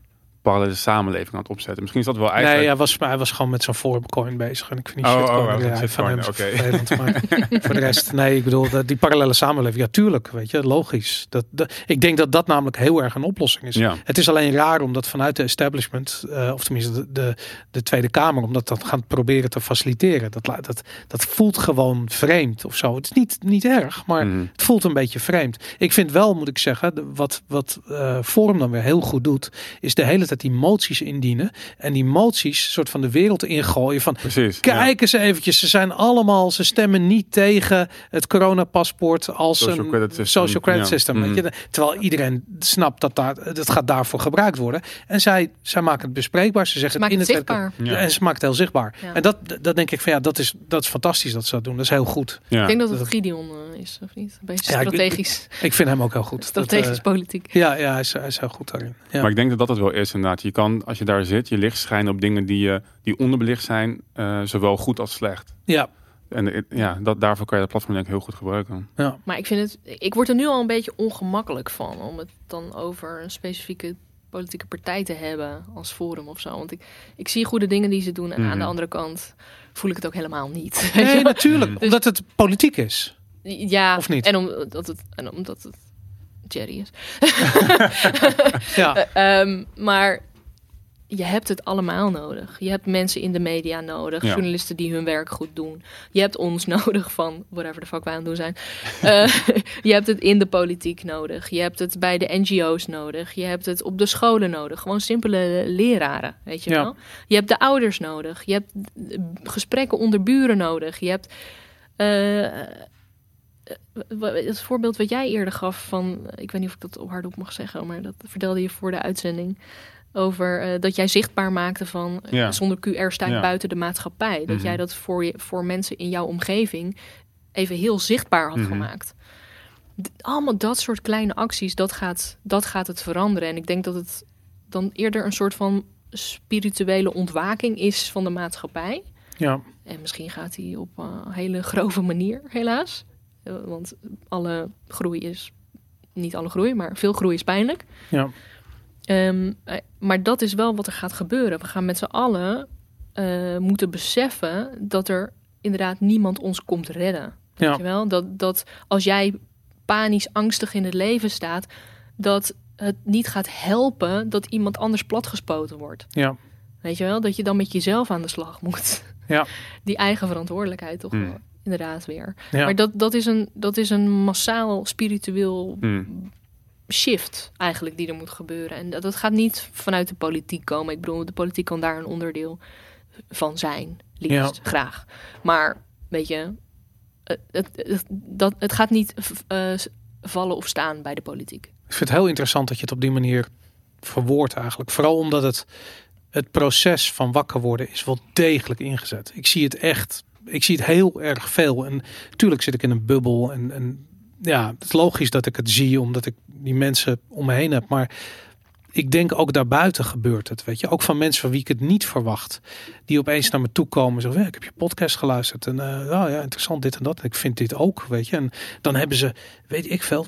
parallele samenleving aan het opzetten. Misschien is dat wel eigenlijk... nee, hij was, hij was gewoon met zo'n forum bezig. En ik vind die Oh, shitcoin oh, oh, van hem vervelend. Maar voor de rest, nee, ik bedoel, dat- die parallele samenleving, ja, tuurlijk, weet je, logisch. Dat, dat, ik denk dat dat namelijk heel erg een oplossing is. Ja. Het is alleen raar omdat vanuit de establishment, eh, of tenminste de, de, de Tweede Kamer, omdat dat gaan proberen te faciliteren. Dat, dat, dat voelt gewoon vreemd of zo. Het is niet, niet erg, maar Mhm. het voelt een beetje vreemd. Ik vind wel, moet ik zeggen, de- wat, wat eh Forum dan weer heel goed doet, is de hele tijd die moties indienen. En die moties soort van de wereld ingooien van Precies. ja. Kijk eens eventjes, ze zijn allemaal, ze stemmen niet tegen het coronapaspoort als Social een credit system, social credit ja. system. Mhm. Weet je? Terwijl iedereen snapt dat daar, dat gaat daarvoor gebruikt worden. En zij, zij maken het bespreekbaar. Ze zeggen Maak in het het zichtbaar. Ja. En ze maken het heel zichtbaar. Ja. En dat, dat denk ik van ja, dat is, dat is fantastisch dat ze dat doen. Dat is heel goed. Ja. Ik denk dat het Dat- Gideon eh, is, of niet? Een beetje Ja, ik- strategisch, Ik vind hem ook heel goed. Dat, strategisch eh, politiek. ja, ja hij, is, hij is heel goed daarin. Ja. Maar ik denk dat dat het wel is inderdaad. Je kan, als je daar zit, je licht schijnen op dingen die, je die onderbelicht zijn, eh, zowel goed als slecht. ja, En eh, ja, dat, daarvoor kan je dat platform denk ik heel goed gebruiken. ja. Maar ik vind het, ik word er nu al een beetje ongemakkelijk van om het dan over een specifieke politieke partij te hebben als forum of zo. Want ik, ik zie goede dingen die ze doen en aan Mhm. de andere kant voel ik het ook helemaal niet. Nee, natuurlijk. Dus- Omdat het politiek is. ja, Of niet? En omdat het, en omdat het Jerry is. Ja, Eh, ehm, maar je hebt het allemaal nodig. Je hebt mensen in de media nodig, Ja. journalisten die hun werk goed doen. Je hebt ons nodig van whatever de fuck wij aan het doen zijn. Eh, je hebt het in de politiek nodig. Je hebt het bij de NGO's nodig. Je hebt het op de scholen nodig. Gewoon simpele leraren, weet je Ja. wel. Je hebt de ouders nodig. Je hebt eh, gesprekken onder buren nodig. Je hebt het voorbeeld wat jij eerder gaf van, ik weet niet of ik dat hardop mag zeggen, maar dat vertelde je voor de uitzending. Over eh, dat jij zichtbaar maakte van eh, Ja. zonder QR sta Ja. buiten de maatschappij. Dat Mhm. jij dat voor, je, voor mensen in jouw omgeving even heel zichtbaar had Mhm. gemaakt. Allemaal dat soort kleine acties, dat gaat, dat gaat het veranderen. En ik denk dat het dan eerder een soort van spirituele ontwaking is van de maatschappij. ja. En misschien gaat hij op eh, een hele grove manier, helaas. Eh, want alle groei is, niet alle groei, maar veel groei is pijnlijk. ja. Ehm, eh, maar dat is wel wat er gaat gebeuren. We gaan met z'n allen eh, moeten beseffen dat er inderdaad niemand ons komt redden. Weet Ja. je wel? Dat, dat als jij panisch angstig in het leven staat, dat het niet gaat helpen dat iemand anders platgespoten wordt. Ja. Weet je wel? Dat je dan met jezelf aan de slag moet. Ja. Die eigen verantwoordelijkheid toch Hmm. wel, inderdaad weer. Ja. Maar dat, dat, is een, dat is een massaal spiritueel Hmm. shift eigenlijk die er moet gebeuren. En dat, dat gaat niet vanuit de politiek komen. Ik bedoel, de politiek kan daar een onderdeel van zijn. Liefst, graag. Maar, weet je, het, het, dat, het gaat niet eh, vallen of staan bij de politiek. Ik vind het heel interessant dat je het op die manier verwoordt eigenlijk. Vooral omdat het, het proces van wakker worden is wel degelijk ingezet. Ik zie het echt ik zie het heel erg veel. En natuurlijk zit ik in een bubbel. En, en ja, het is logisch dat ik het zie, omdat ik die mensen om me heen heb. Maar ik denk ook daarbuiten gebeurt het. Weet je, ook van mensen van wie ik het niet verwacht, die opeens naar me toe komen. Zo, ik heb je podcast geluisterd en uh, oh ja, interessant dit en dat. Ik vind dit ook, weet je. En dan hebben ze, weet ik veel,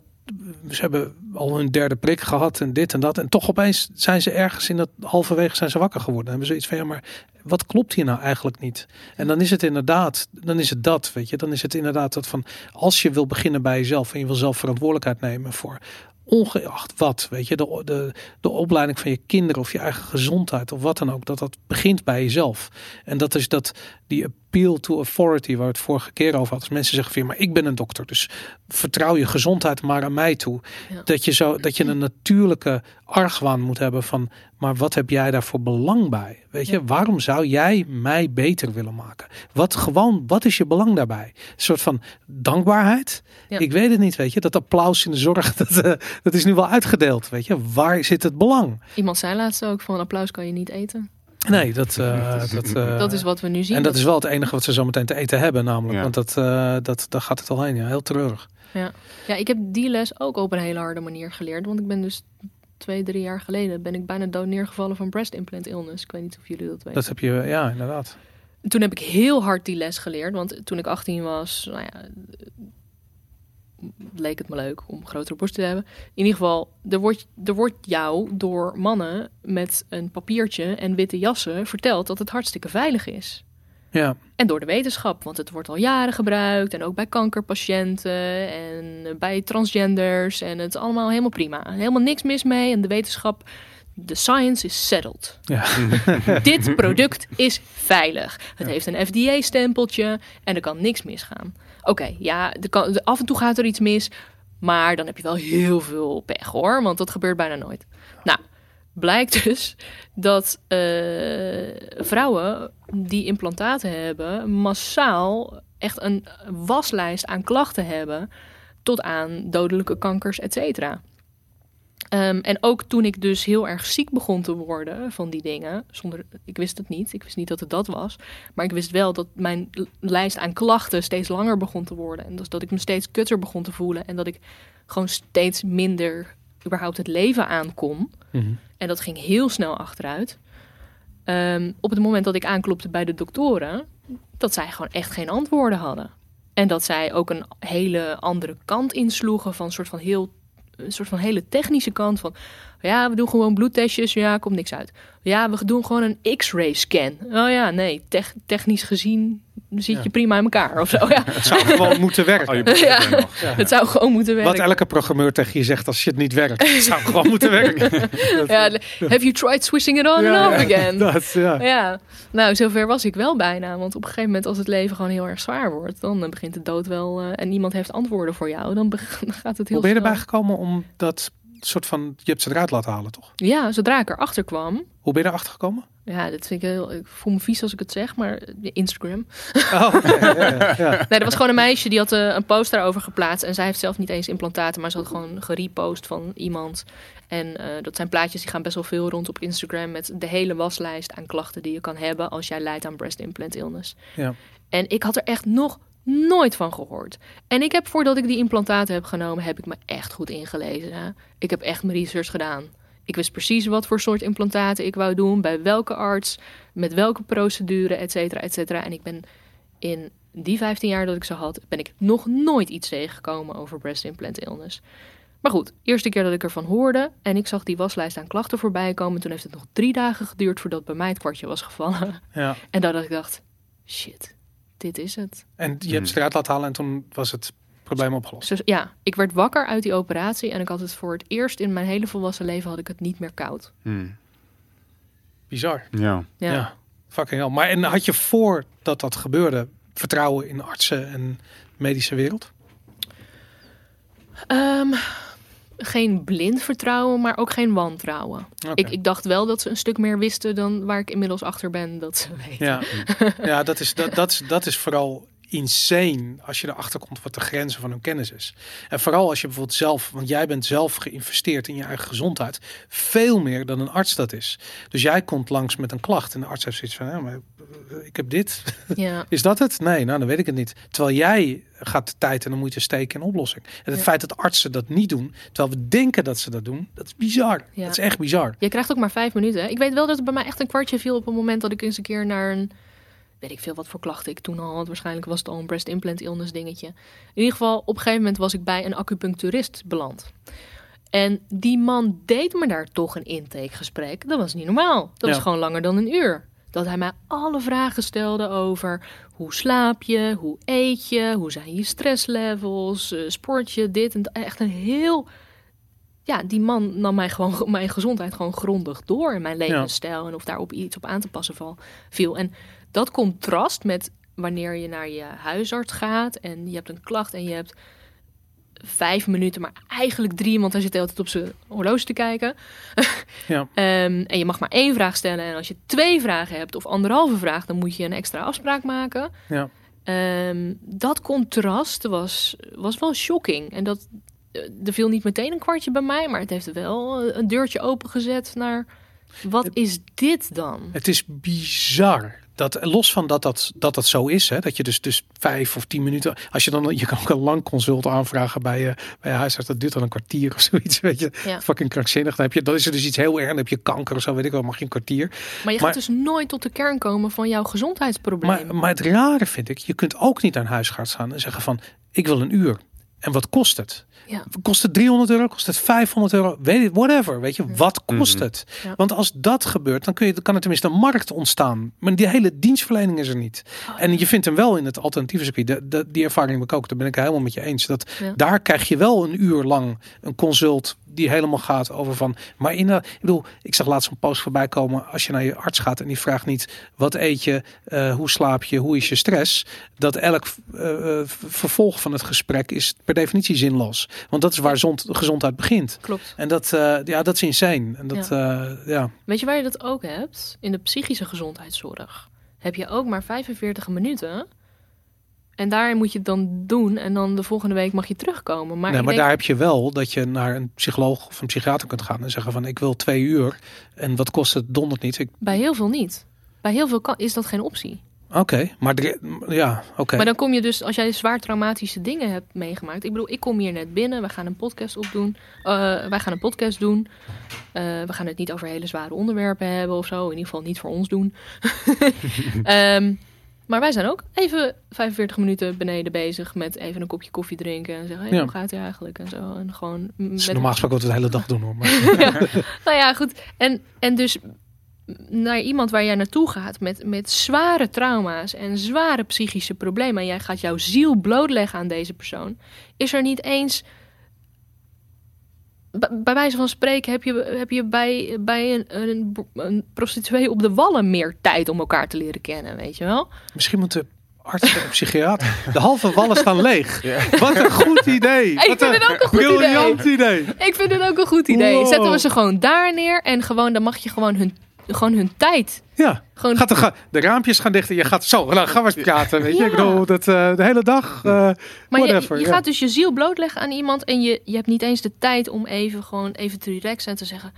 ze hebben al hun derde prik gehad en dit en dat. En toch opeens zijn ze ergens in dat halverwege zijn ze wakker geworden. En hebben ze iets van ja, maar wat klopt hier nou eigenlijk niet? En dan is het inderdaad, dan is het dat, weet je. Dan is het inderdaad dat van als je wil beginnen bij jezelf en je wil zelf verantwoordelijkheid nemen voor ongeacht wat, weet je, de, de, de opleiding van je kinderen of je eigen gezondheid of wat dan ook, dat dat begint bij jezelf. En dat is dat die appeal to authority, waar we het vorige keer over hadden. Als mensen zeggen van, maar ik ben een dokter, dus vertrouw je gezondheid maar aan mij toe. Dat, je zo, dat je een natuurlijke argwaan moet hebben van, maar wat heb jij daarvoor belang bij? Weet je, waarom zou jij mij beter willen maken? Wat gewoon, wat is je belang daarbij? Een soort van dankbaarheid? Ik weet het niet, weet je. Dat applaus in de zorg, dat, uh, dat is nu wel uitgedeeld, weet je. Waar zit het belang? Iemand zei laatst ook van applaus kan je niet eten. Nee, dat, uh, dat, uh, dat is wat we nu zien. En dat is wel het enige wat ze zo meteen te eten hebben, namelijk. Ja. Want dat, uh, dat, daar gaat het al heen. Ja, heel treurig. Ja. ja, ik heb die les ook op een hele harde manier geleerd. Want ik ben dus twee, drie jaar geleden ben ik bijna dood neergevallen van breast implant illness. Ik weet niet of jullie dat weten. Dat heb je, ja, inderdaad. Toen heb ik heel hard die les geleerd. Want toen ik 18 was, nou ja, leek het me leuk om grotere borst te hebben. In ieder geval, er wordt, er wordt jou door mannen met een papiertje en witte jassen verteld dat het hartstikke veilig is. Ja. En door de wetenschap, want het wordt al jaren gebruikt. En ook bij kankerpatiënten en bij transgenders. En het is allemaal helemaal prima. Helemaal niks mis mee. En de wetenschap, de science is settled. Ja. Dit product is veilig. Het heeft een FDA-stempeltje en er kan niks misgaan. Oké, ja, kan, af en toe gaat er iets mis. Maar dan heb je wel heel veel pech hoor. Want dat gebeurt bijna nooit. Nou, blijkt dus dat uh, vrouwen die implantaten hebben, massaal echt een waslijst aan klachten hebben. Tot aan dodelijke kankers, et cetera. Um, en ook toen ik dus heel erg ziek begon te worden van die dingen, zonder, ik wist het niet, ik wist niet dat het dat was, maar ik wist wel dat mijn lijst aan klachten steeds langer begon te worden. En dus dat ik me steeds kutter begon te voelen en dat ik gewoon steeds minder überhaupt het leven aankon. Mm -hmm. En dat ging heel snel achteruit. Um, op het moment dat ik aanklopte bij de doktoren, dat zij gewoon echt geen antwoorden hadden. En dat zij ook een hele andere kant insloegen van een soort van heel een soort van hele technische kant van... Ja, we doen gewoon bloedtestjes. Ja, komt niks uit. Ja, we doen gewoon een x-ray scan. Oh ja, nee, technisch gezien zit je prima in elkaar of zo. Ja. Het zou gewoon moeten werken. Oh, ja, het zou gewoon moeten werken. Wat elke programmeur tegen je zegt als je het niet werkt. Het zou gewoon moeten werken. ja, have you tried switching it on and off again? Dat, ja. ja. Nou, zover was ik wel bijna. Want op een gegeven moment als het leven gewoon heel erg zwaar wordt... dan begint de dood wel... Uh, en niemand heeft antwoorden voor jou. Dan, gaat het heel Hoe ben je erbij gekomen om dat soort van... Je hebt ze eruit laten halen, toch? Ja, zodra ik erachter kwam... Hoe ben je erachter gekomen? Ja, dat vind ik heel. Ik voel me vies als ik het zeg, maar Instagram. Oh, ja, ja, ja. nee, er was gewoon een meisje die had uh, een post daarover geplaatst. En zij heeft zelf niet eens implantaten, maar ze had gewoon gerepost van iemand. En uh, dat zijn plaatjes die gaan best wel veel rond op Instagram met de hele waslijst aan klachten die je kan hebben als jij lijdt aan breast implant illness. Ja. En ik had er echt nog nooit van gehoord. En ik heb voordat ik die implantaten heb genomen, heb ik me echt goed ingelezen. Hè? Ik heb echt mijn research gedaan. Ik wist precies wat voor soort implantaten ik wou doen, bij welke arts, met welke procedure, et cetera, et cetera. En ik ben in die 15 jaar dat ik ze had, ben ik nog nooit iets tegengekomen over breast implant illness. Maar goed, eerste keer dat ik ervan hoorde en ik zag die waslijst aan klachten voorbij komen, toen heeft het nog drie dagen geduurd voordat bij mij het kwartje was gevallen. Ja. En dat ik dacht, shit, dit is het. En je hebt ze eruit laten halen en toen was het probleem opgelost. Dus ja, ik werd wakker uit die operatie en ik had het voor het eerst in mijn hele volwassen leven had ik het niet meer koud. Hmm. Bizar. Ja. Ja. Ja. Fucking hell. Maar en had je voordat dat gebeurde vertrouwen in artsen en medische wereld? Um, geen blind vertrouwen, maar ook geen wantrouwen. Ik, ik dacht wel dat ze een stuk meer wisten dan waar ik inmiddels achter ben dat ze weten. Ja, ja dat, is, dat, dat, is, dat is vooral insane als je erachter komt wat de grenzen van hun kennis is. En vooral als je bijvoorbeeld zelf, want jij bent zelf geïnvesteerd in je eigen gezondheid, veel meer dan een arts dat is. Dus jij komt langs met een klacht en de arts heeft zoiets van, ja, maar ik heb dit. Ja. Is dat het? Nee, nou dan weet ik het niet. Terwijl jij gaat de tijd en de moeite steken in oplossing. En het Ja. feit dat artsen dat niet doen, terwijl we denken dat ze dat doen, dat is bizar. Ja. Dat is echt bizar. Je krijgt ook maar vijf minuten. hè? Ik weet wel dat het bij mij echt een kwartje viel op het moment dat ik eens een keer naar een... Weet ik veel wat voor klachten ik toen al had. Waarschijnlijk was het al een breast implant illness dingetje. In ieder geval, op een gegeven moment was ik bij een acupuncturist beland. En die man deed me daar toch een intakegesprek. Dat was niet normaal. Dat Ja. was gewoon langer dan een uur. Dat hij mij alle vragen stelde over hoe slaap je, hoe eet je, hoe zijn je stresslevels, eh, sport je, dit en dat. Echt een heel ja, die man nam mij gewoon mijn gezondheid gewoon grondig door. En mijn levensstijl. En of daarop iets op aan te passen val, viel. En dat contrast met wanneer je naar je huisarts gaat. En je hebt een klacht en je hebt vijf minuten, maar eigenlijk drie. Want hij zit de hele tijd op zijn horloge te kijken. Ja. Ehm, en je mag maar één vraag stellen. En als je twee vragen hebt of anderhalve vraag, dan moet je een extra afspraak maken. Ja. Ehm, dat contrast was, was wel shocking. En dat, eh, er viel niet meteen een kwartje bij mij, maar het heeft wel eh, een deurtje opengezet naar wat is dit dan? Het is bizar. Dat, los van dat dat, dat, dat zo is, hè, dat je dus, dus vijf of tien minuten, als je dan, je kan ook een lang consult aanvragen bij je, bij je huisarts, dat duurt dan een kwartier of zoiets, weet je, Ja. fucking krankzinnig. Dan heb je, dan is er dus iets heel erg, dan heb je kanker of zo, weet ik wel, mag je een kwartier. Maar je Maar- gaat dus nooit tot de kern komen van jouw gezondheidsprobleem. Maar, maar het rare vind ik, je kunt ook niet een huisarts gaan en zeggen van, ik wil een uur. En wat kost het? Ja. Kost het 300 euro? Kost het 500 euro? Weet je, whatever. Weet je, wat kost Mhm. het? Ja. Want als dat gebeurt, dan kun je, dan kan er tenminste een markt ontstaan. Maar die hele dienstverlening is er niet. Oh, En je vindt hem wel in het alternatieve circuit. De, de- die ervaring heb ik ook. Daar ben ik helemaal met je eens. Dat Ja. daar krijg je wel een uur lang een consult die helemaal gaat over van. Maar in, de- ik bedoel, ik zag laatst een post voorbij komen. Als je naar je arts gaat en die vraagt niet wat eet je, eh, hoe slaap je, hoe is je stress. Dat elk eh, eh, vervolg van het gesprek is per definitie zinloos. Want dat is waar zond, gezondheid begint. Klopt. En dat, eh, ja, dat is insane. En dat, ja. ja. Weet je waar je dat ook hebt? In de psychische gezondheidszorg heb je ook maar 45 minuten. En daarin moet je het dan doen. En dan de volgende week mag je terugkomen. Maar, nee, maar denk- daar heb je wel dat je naar een psycholoog of een psychiater kunt gaan en zeggen van ik wil twee uur. En wat kost het donderd niet? Ik- bij heel veel niet. Bij heel veel kan, is dat geen optie. Oké, maar ja, oké. Maar dan kom je dus, als jij zwaar traumatische dingen hebt meegemaakt. Ik bedoel, ik kom hier net binnen. We gaan een podcast opdoen. Eh, wij gaan een podcast doen. Eh, we gaan het niet over hele zware onderwerpen hebben of zo. In ieder geval niet voor ons doen. Ehm, maar wij zijn ook even 45 minuten beneden bezig met even een kopje koffie drinken. En zeggen, hey, Ja. hoe gaat het eigenlijk? En zo. En gewoon met is normaal gesproken wat we de hele dag doen hoor. Maar, nou ja, goed. En, en dus naar iemand waar jij naartoe gaat met, met zware trauma's en zware psychische problemen. En jij gaat jouw ziel blootleggen aan deze persoon. Is er niet eens. Bij wijze van spreken heb je, heb je bij, bij een, een, een prostituee op de wallen meer tijd om elkaar te leren kennen, weet je wel? misschien moeten artsen en psychiater. De halve wallen staan leeg. Wat een goed idee. Wat vind een het ook een goed briljant idee. Ik vind het ook een goed idee. Wow. Zetten we ze gewoon daar neer en gewoon, dan mag je gewoon hun, gewoon hun tijd. Ja, Gewoon, gaat de, ga- de raampjes gaan dichten. Je gaat zo, nou gaan we eens praten. Weet je, Ja. ik bedoel dat eh, de hele dag. eh, Maar je, whatever, je ja. gaat dus je ziel blootleggen aan iemand en je, je hebt niet eens de tijd om even gewoon even te relaxen en te zeggen: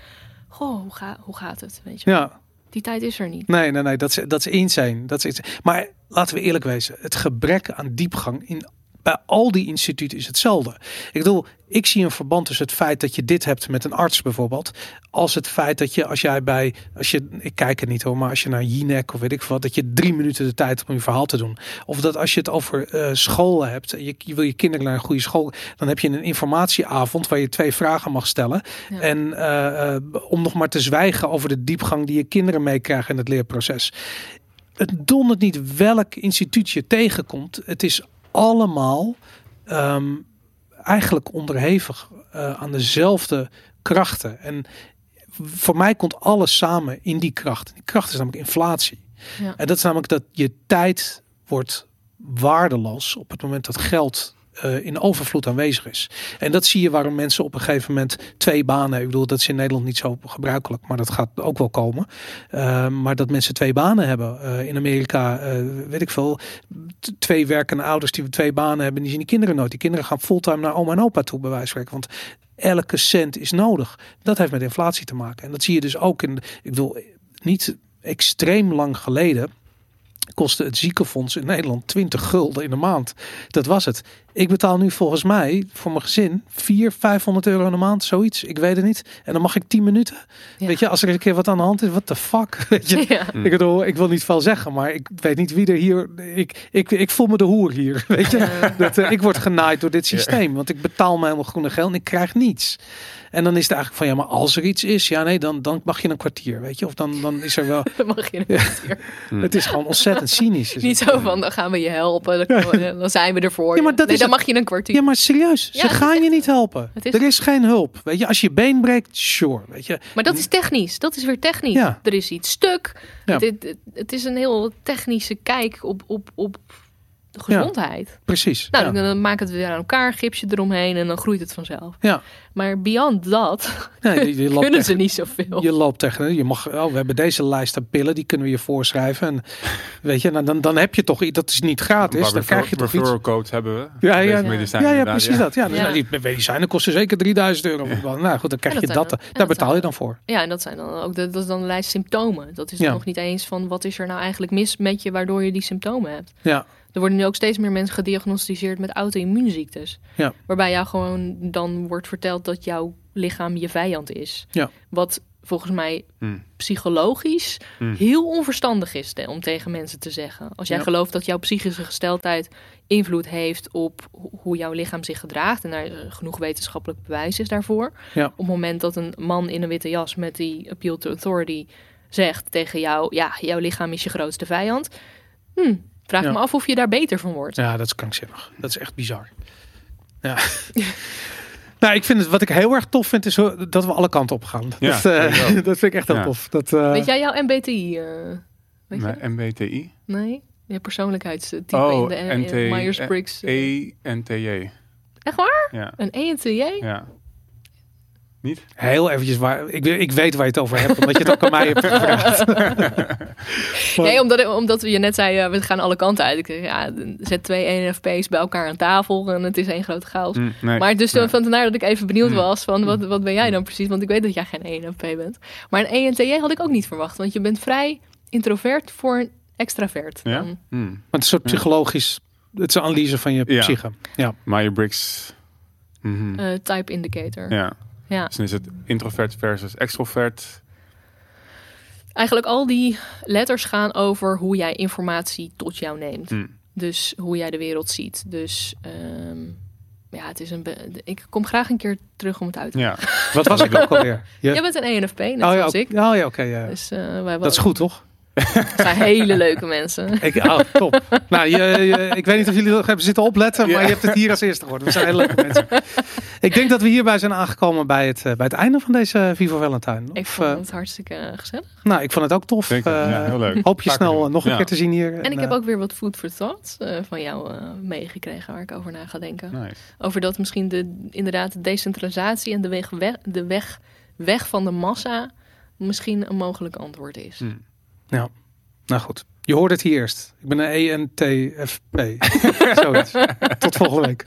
Goh, hoe, ga, hoe gaat het? Weet je? ja, Die tijd is er niet. nee, nee, nee, dat is, dat is insane. Dat is insane. Maar laten we eerlijk wezen, het gebrek aan diepgang in bij al die instituten is hetzelfde. Ik bedoel, ik zie een verband tussen het feit dat je dit hebt met een arts bijvoorbeeld, als het feit dat je als jij bij, als je, ik kijk er niet hoor, maar als je naar Jinek of weet ik wat, dat je drie minuten de tijd hebt om je verhaal te doen. Of dat als je het over eh scholen hebt, je, je wil je kinderen naar een goede school, dan heb je een informatieavond waar je twee vragen mag stellen. Ja. En eh, eh, om nog maar te zwijgen over de diepgang die je kinderen meekrijgen in het leerproces. Het dondert niet welk instituut je tegenkomt. Het is allemaal ehm, eigenlijk onderhevig eh, aan dezelfde krachten. En voor mij komt alles samen in die kracht. Die kracht is namelijk inflatie. Ja. En dat is namelijk dat je tijd wordt waardeloos op het moment dat geld eh, in overvloed aanwezig is. En dat zie je waarom mensen op een gegeven moment twee banen. Ik bedoel, dat is in Nederland niet zo gebruikelijk, maar dat gaat ook wel komen. Eh, maar dat mensen twee banen hebben. Eh, in Amerika, weet ik veel, twee werkende ouders die twee banen hebben, die zien die kinderen nooit. Die kinderen gaan fulltime naar oma en opa toe, bij wijze van spreken. Want elke cent is nodig. Dat heeft met inflatie te maken. En dat zie je dus ook in, ik bedoel, niet extreem lang geleden kostte het ziekenfonds in Nederland 20 gulden in de maand. Dat was het. Ik betaal nu volgens mij voor mijn gezin 400, 500 euro in de maand, zoiets. Ik weet het niet. En dan mag ik 10 minuten. Ja. Weet je, als er een keer wat aan de hand is, what the fuck? Weet je? Ja. Mm. Ik bedoel, ik wil niet veel zeggen, maar ik weet niet wie er hier. Ik, ik, ik voel me de hoer hier. Weet je, Ja. dat, eh, ik word genaaid door dit systeem, want ik betaal me helemaal groene geld en ik krijg niets. En dan is het eigenlijk van ja, maar als er iets is, ja nee, dan, dan mag je een kwartier, weet je, of dan, dan is er wel. Dan mag je een kwartier. Het is gewoon ontzettend cynisch. is Niet het. zo van, dan gaan we je helpen. Dan, dan zijn we er voor Ja, maar dat nee, is dan het. mag je een kwartier. Ja, maar serieus, ze het gaan je niet helpen. Het is- Er is geen hulp. Weet je, als je been breekt, sure. Weet je, Maar dat is technisch. Dat is weer technisch. Ja. Er is iets stuk. Ja. Dit, het, het is een heel technische kijk op, op, op de gezondheid. precies. Nou, ja. dan, dan maak het weer aan elkaar, gips je eromheen en dan groeit het vanzelf. Ja. Maar beyond dat Nee, je, je loopt kunnen ze niet zoveel. Je loopt tegen, je mag, oh, we hebben deze lijst aan pillen, die kunnen we je voorschrijven. En weet je, nou, dan, dan heb je toch iets, dat is niet gratis, dan krijg je toch iets. codes hebben we. Ja, ja, Ja, precies dat. Ja, dus Ja. nou, die medicijnen kosten zeker 3000 euro. Nou goed, dan krijg je dat zijn dan- Daar betaal je dan voor. Ja, en dat zijn dan ook de, dat is dan een lijst symptomen. Dat is nog niet eens van wat is er nou eigenlijk mis met je waardoor je die symptomen hebt. Ja, Er worden nu ook steeds meer mensen gediagnosticeerd met auto-immuunziektes. Ja. Waarbij jou gewoon dan wordt verteld dat jouw lichaam je vijand is. Ja. Wat volgens mij Hmm. psychologisch Hmm. heel onverstandig is te- om tegen mensen te zeggen. Als jij Ja. gelooft dat jouw psychische gesteldheid invloed heeft op ho- hoe jouw lichaam zich gedraagt. En daar genoeg wetenschappelijk bewijs is daarvoor. Ja. Op het moment dat een man in een witte jas met die appeal to authority zegt tegen jou: ja, jouw lichaam is je grootste vijand. Hm, vraag Ja. me af of je daar beter van wordt. ja, dat is krankzinnig. Dat is echt bizar. Ja. nou, ik vind het, wat ik heel erg tof vind, is dat we alle kanten op gaan. Ja, dat, eh, dat vind ik echt heel Ja. tof. Dat, eh, Weet jij jouw MBTI? eh, weet je? MBTI. Nee? Je persoonlijkheidstype Oh, in de Myers-Briggs. E-N-T-J. Echt waar? Ja, Een ENTJ? ja. Niet? Heel eventjes waar. Ik, ik weet waar je het over hebt, omdat je het ook aan mij hebt gevraagd. Maar- Nee, omdat, omdat je net zei, eh, we gaan alle kanten uit. Ik zeg, ja, zet twee ENFP's bij elkaar aan tafel en het is één grote chaos. Nee. Maar dus Ja. van vandaar dat ik even benieuwd Mm. was van wat, wat ben jij dan precies? Want ik weet dat jij geen ENFP bent. Maar een ENTJ had ik ook niet verwacht. Want je bent vrij introvert voor een extravert. Ja? dan. Maar het is een soort psychologisch. Het is een analyse van je Ja. psyche. Ja. Myers-Briggs. Mhm. Eh, type indicator. ja. Ja. Dus dan is het introvert versus extrovert. Eigenlijk al die letters gaan over hoe jij informatie tot jou neemt. Hm. Dus hoe jij de wereld ziet. Dus ehm, ja, het is een. ik kom graag een keer terug om het uit te Ja. Wat was ik ook alweer? Je- Jij bent een ENFP, net oh ja, ik. Oh ja, oké. ja. Dus eh, wij Dat is goed, toch? Zijn hele leuke mensen. Ik, oh, top. nou, je, je- ik weet niet of jullie nog hebben zitten opletten, maar je hebt het hier als eerste gehoord. We zijn hele leuke mensen. Ik denk dat we hierbij zijn aangekomen bij het, eh, bij het einde van deze Vivo Valentine. Ik Of, vond eh, het hartstikke eh, gezellig. nou, ik vond het ook tof. Zeker. Eh, ja, heel leuk. Hoop je snel nog een Ja. keer te zien hier. En ik heb ook weer wat food for thought eh, van jou eh, meegekregen waar ik over na ga denken. Nice. Over dat misschien de, inderdaad de decentralisatie en de weg, weg, de weg, weg van de massa misschien een mogelijk antwoord is. Hm. Nou goed, je hoort het hier eerst. Ik ben een ENTFP. Zoiets. Tot volgende week.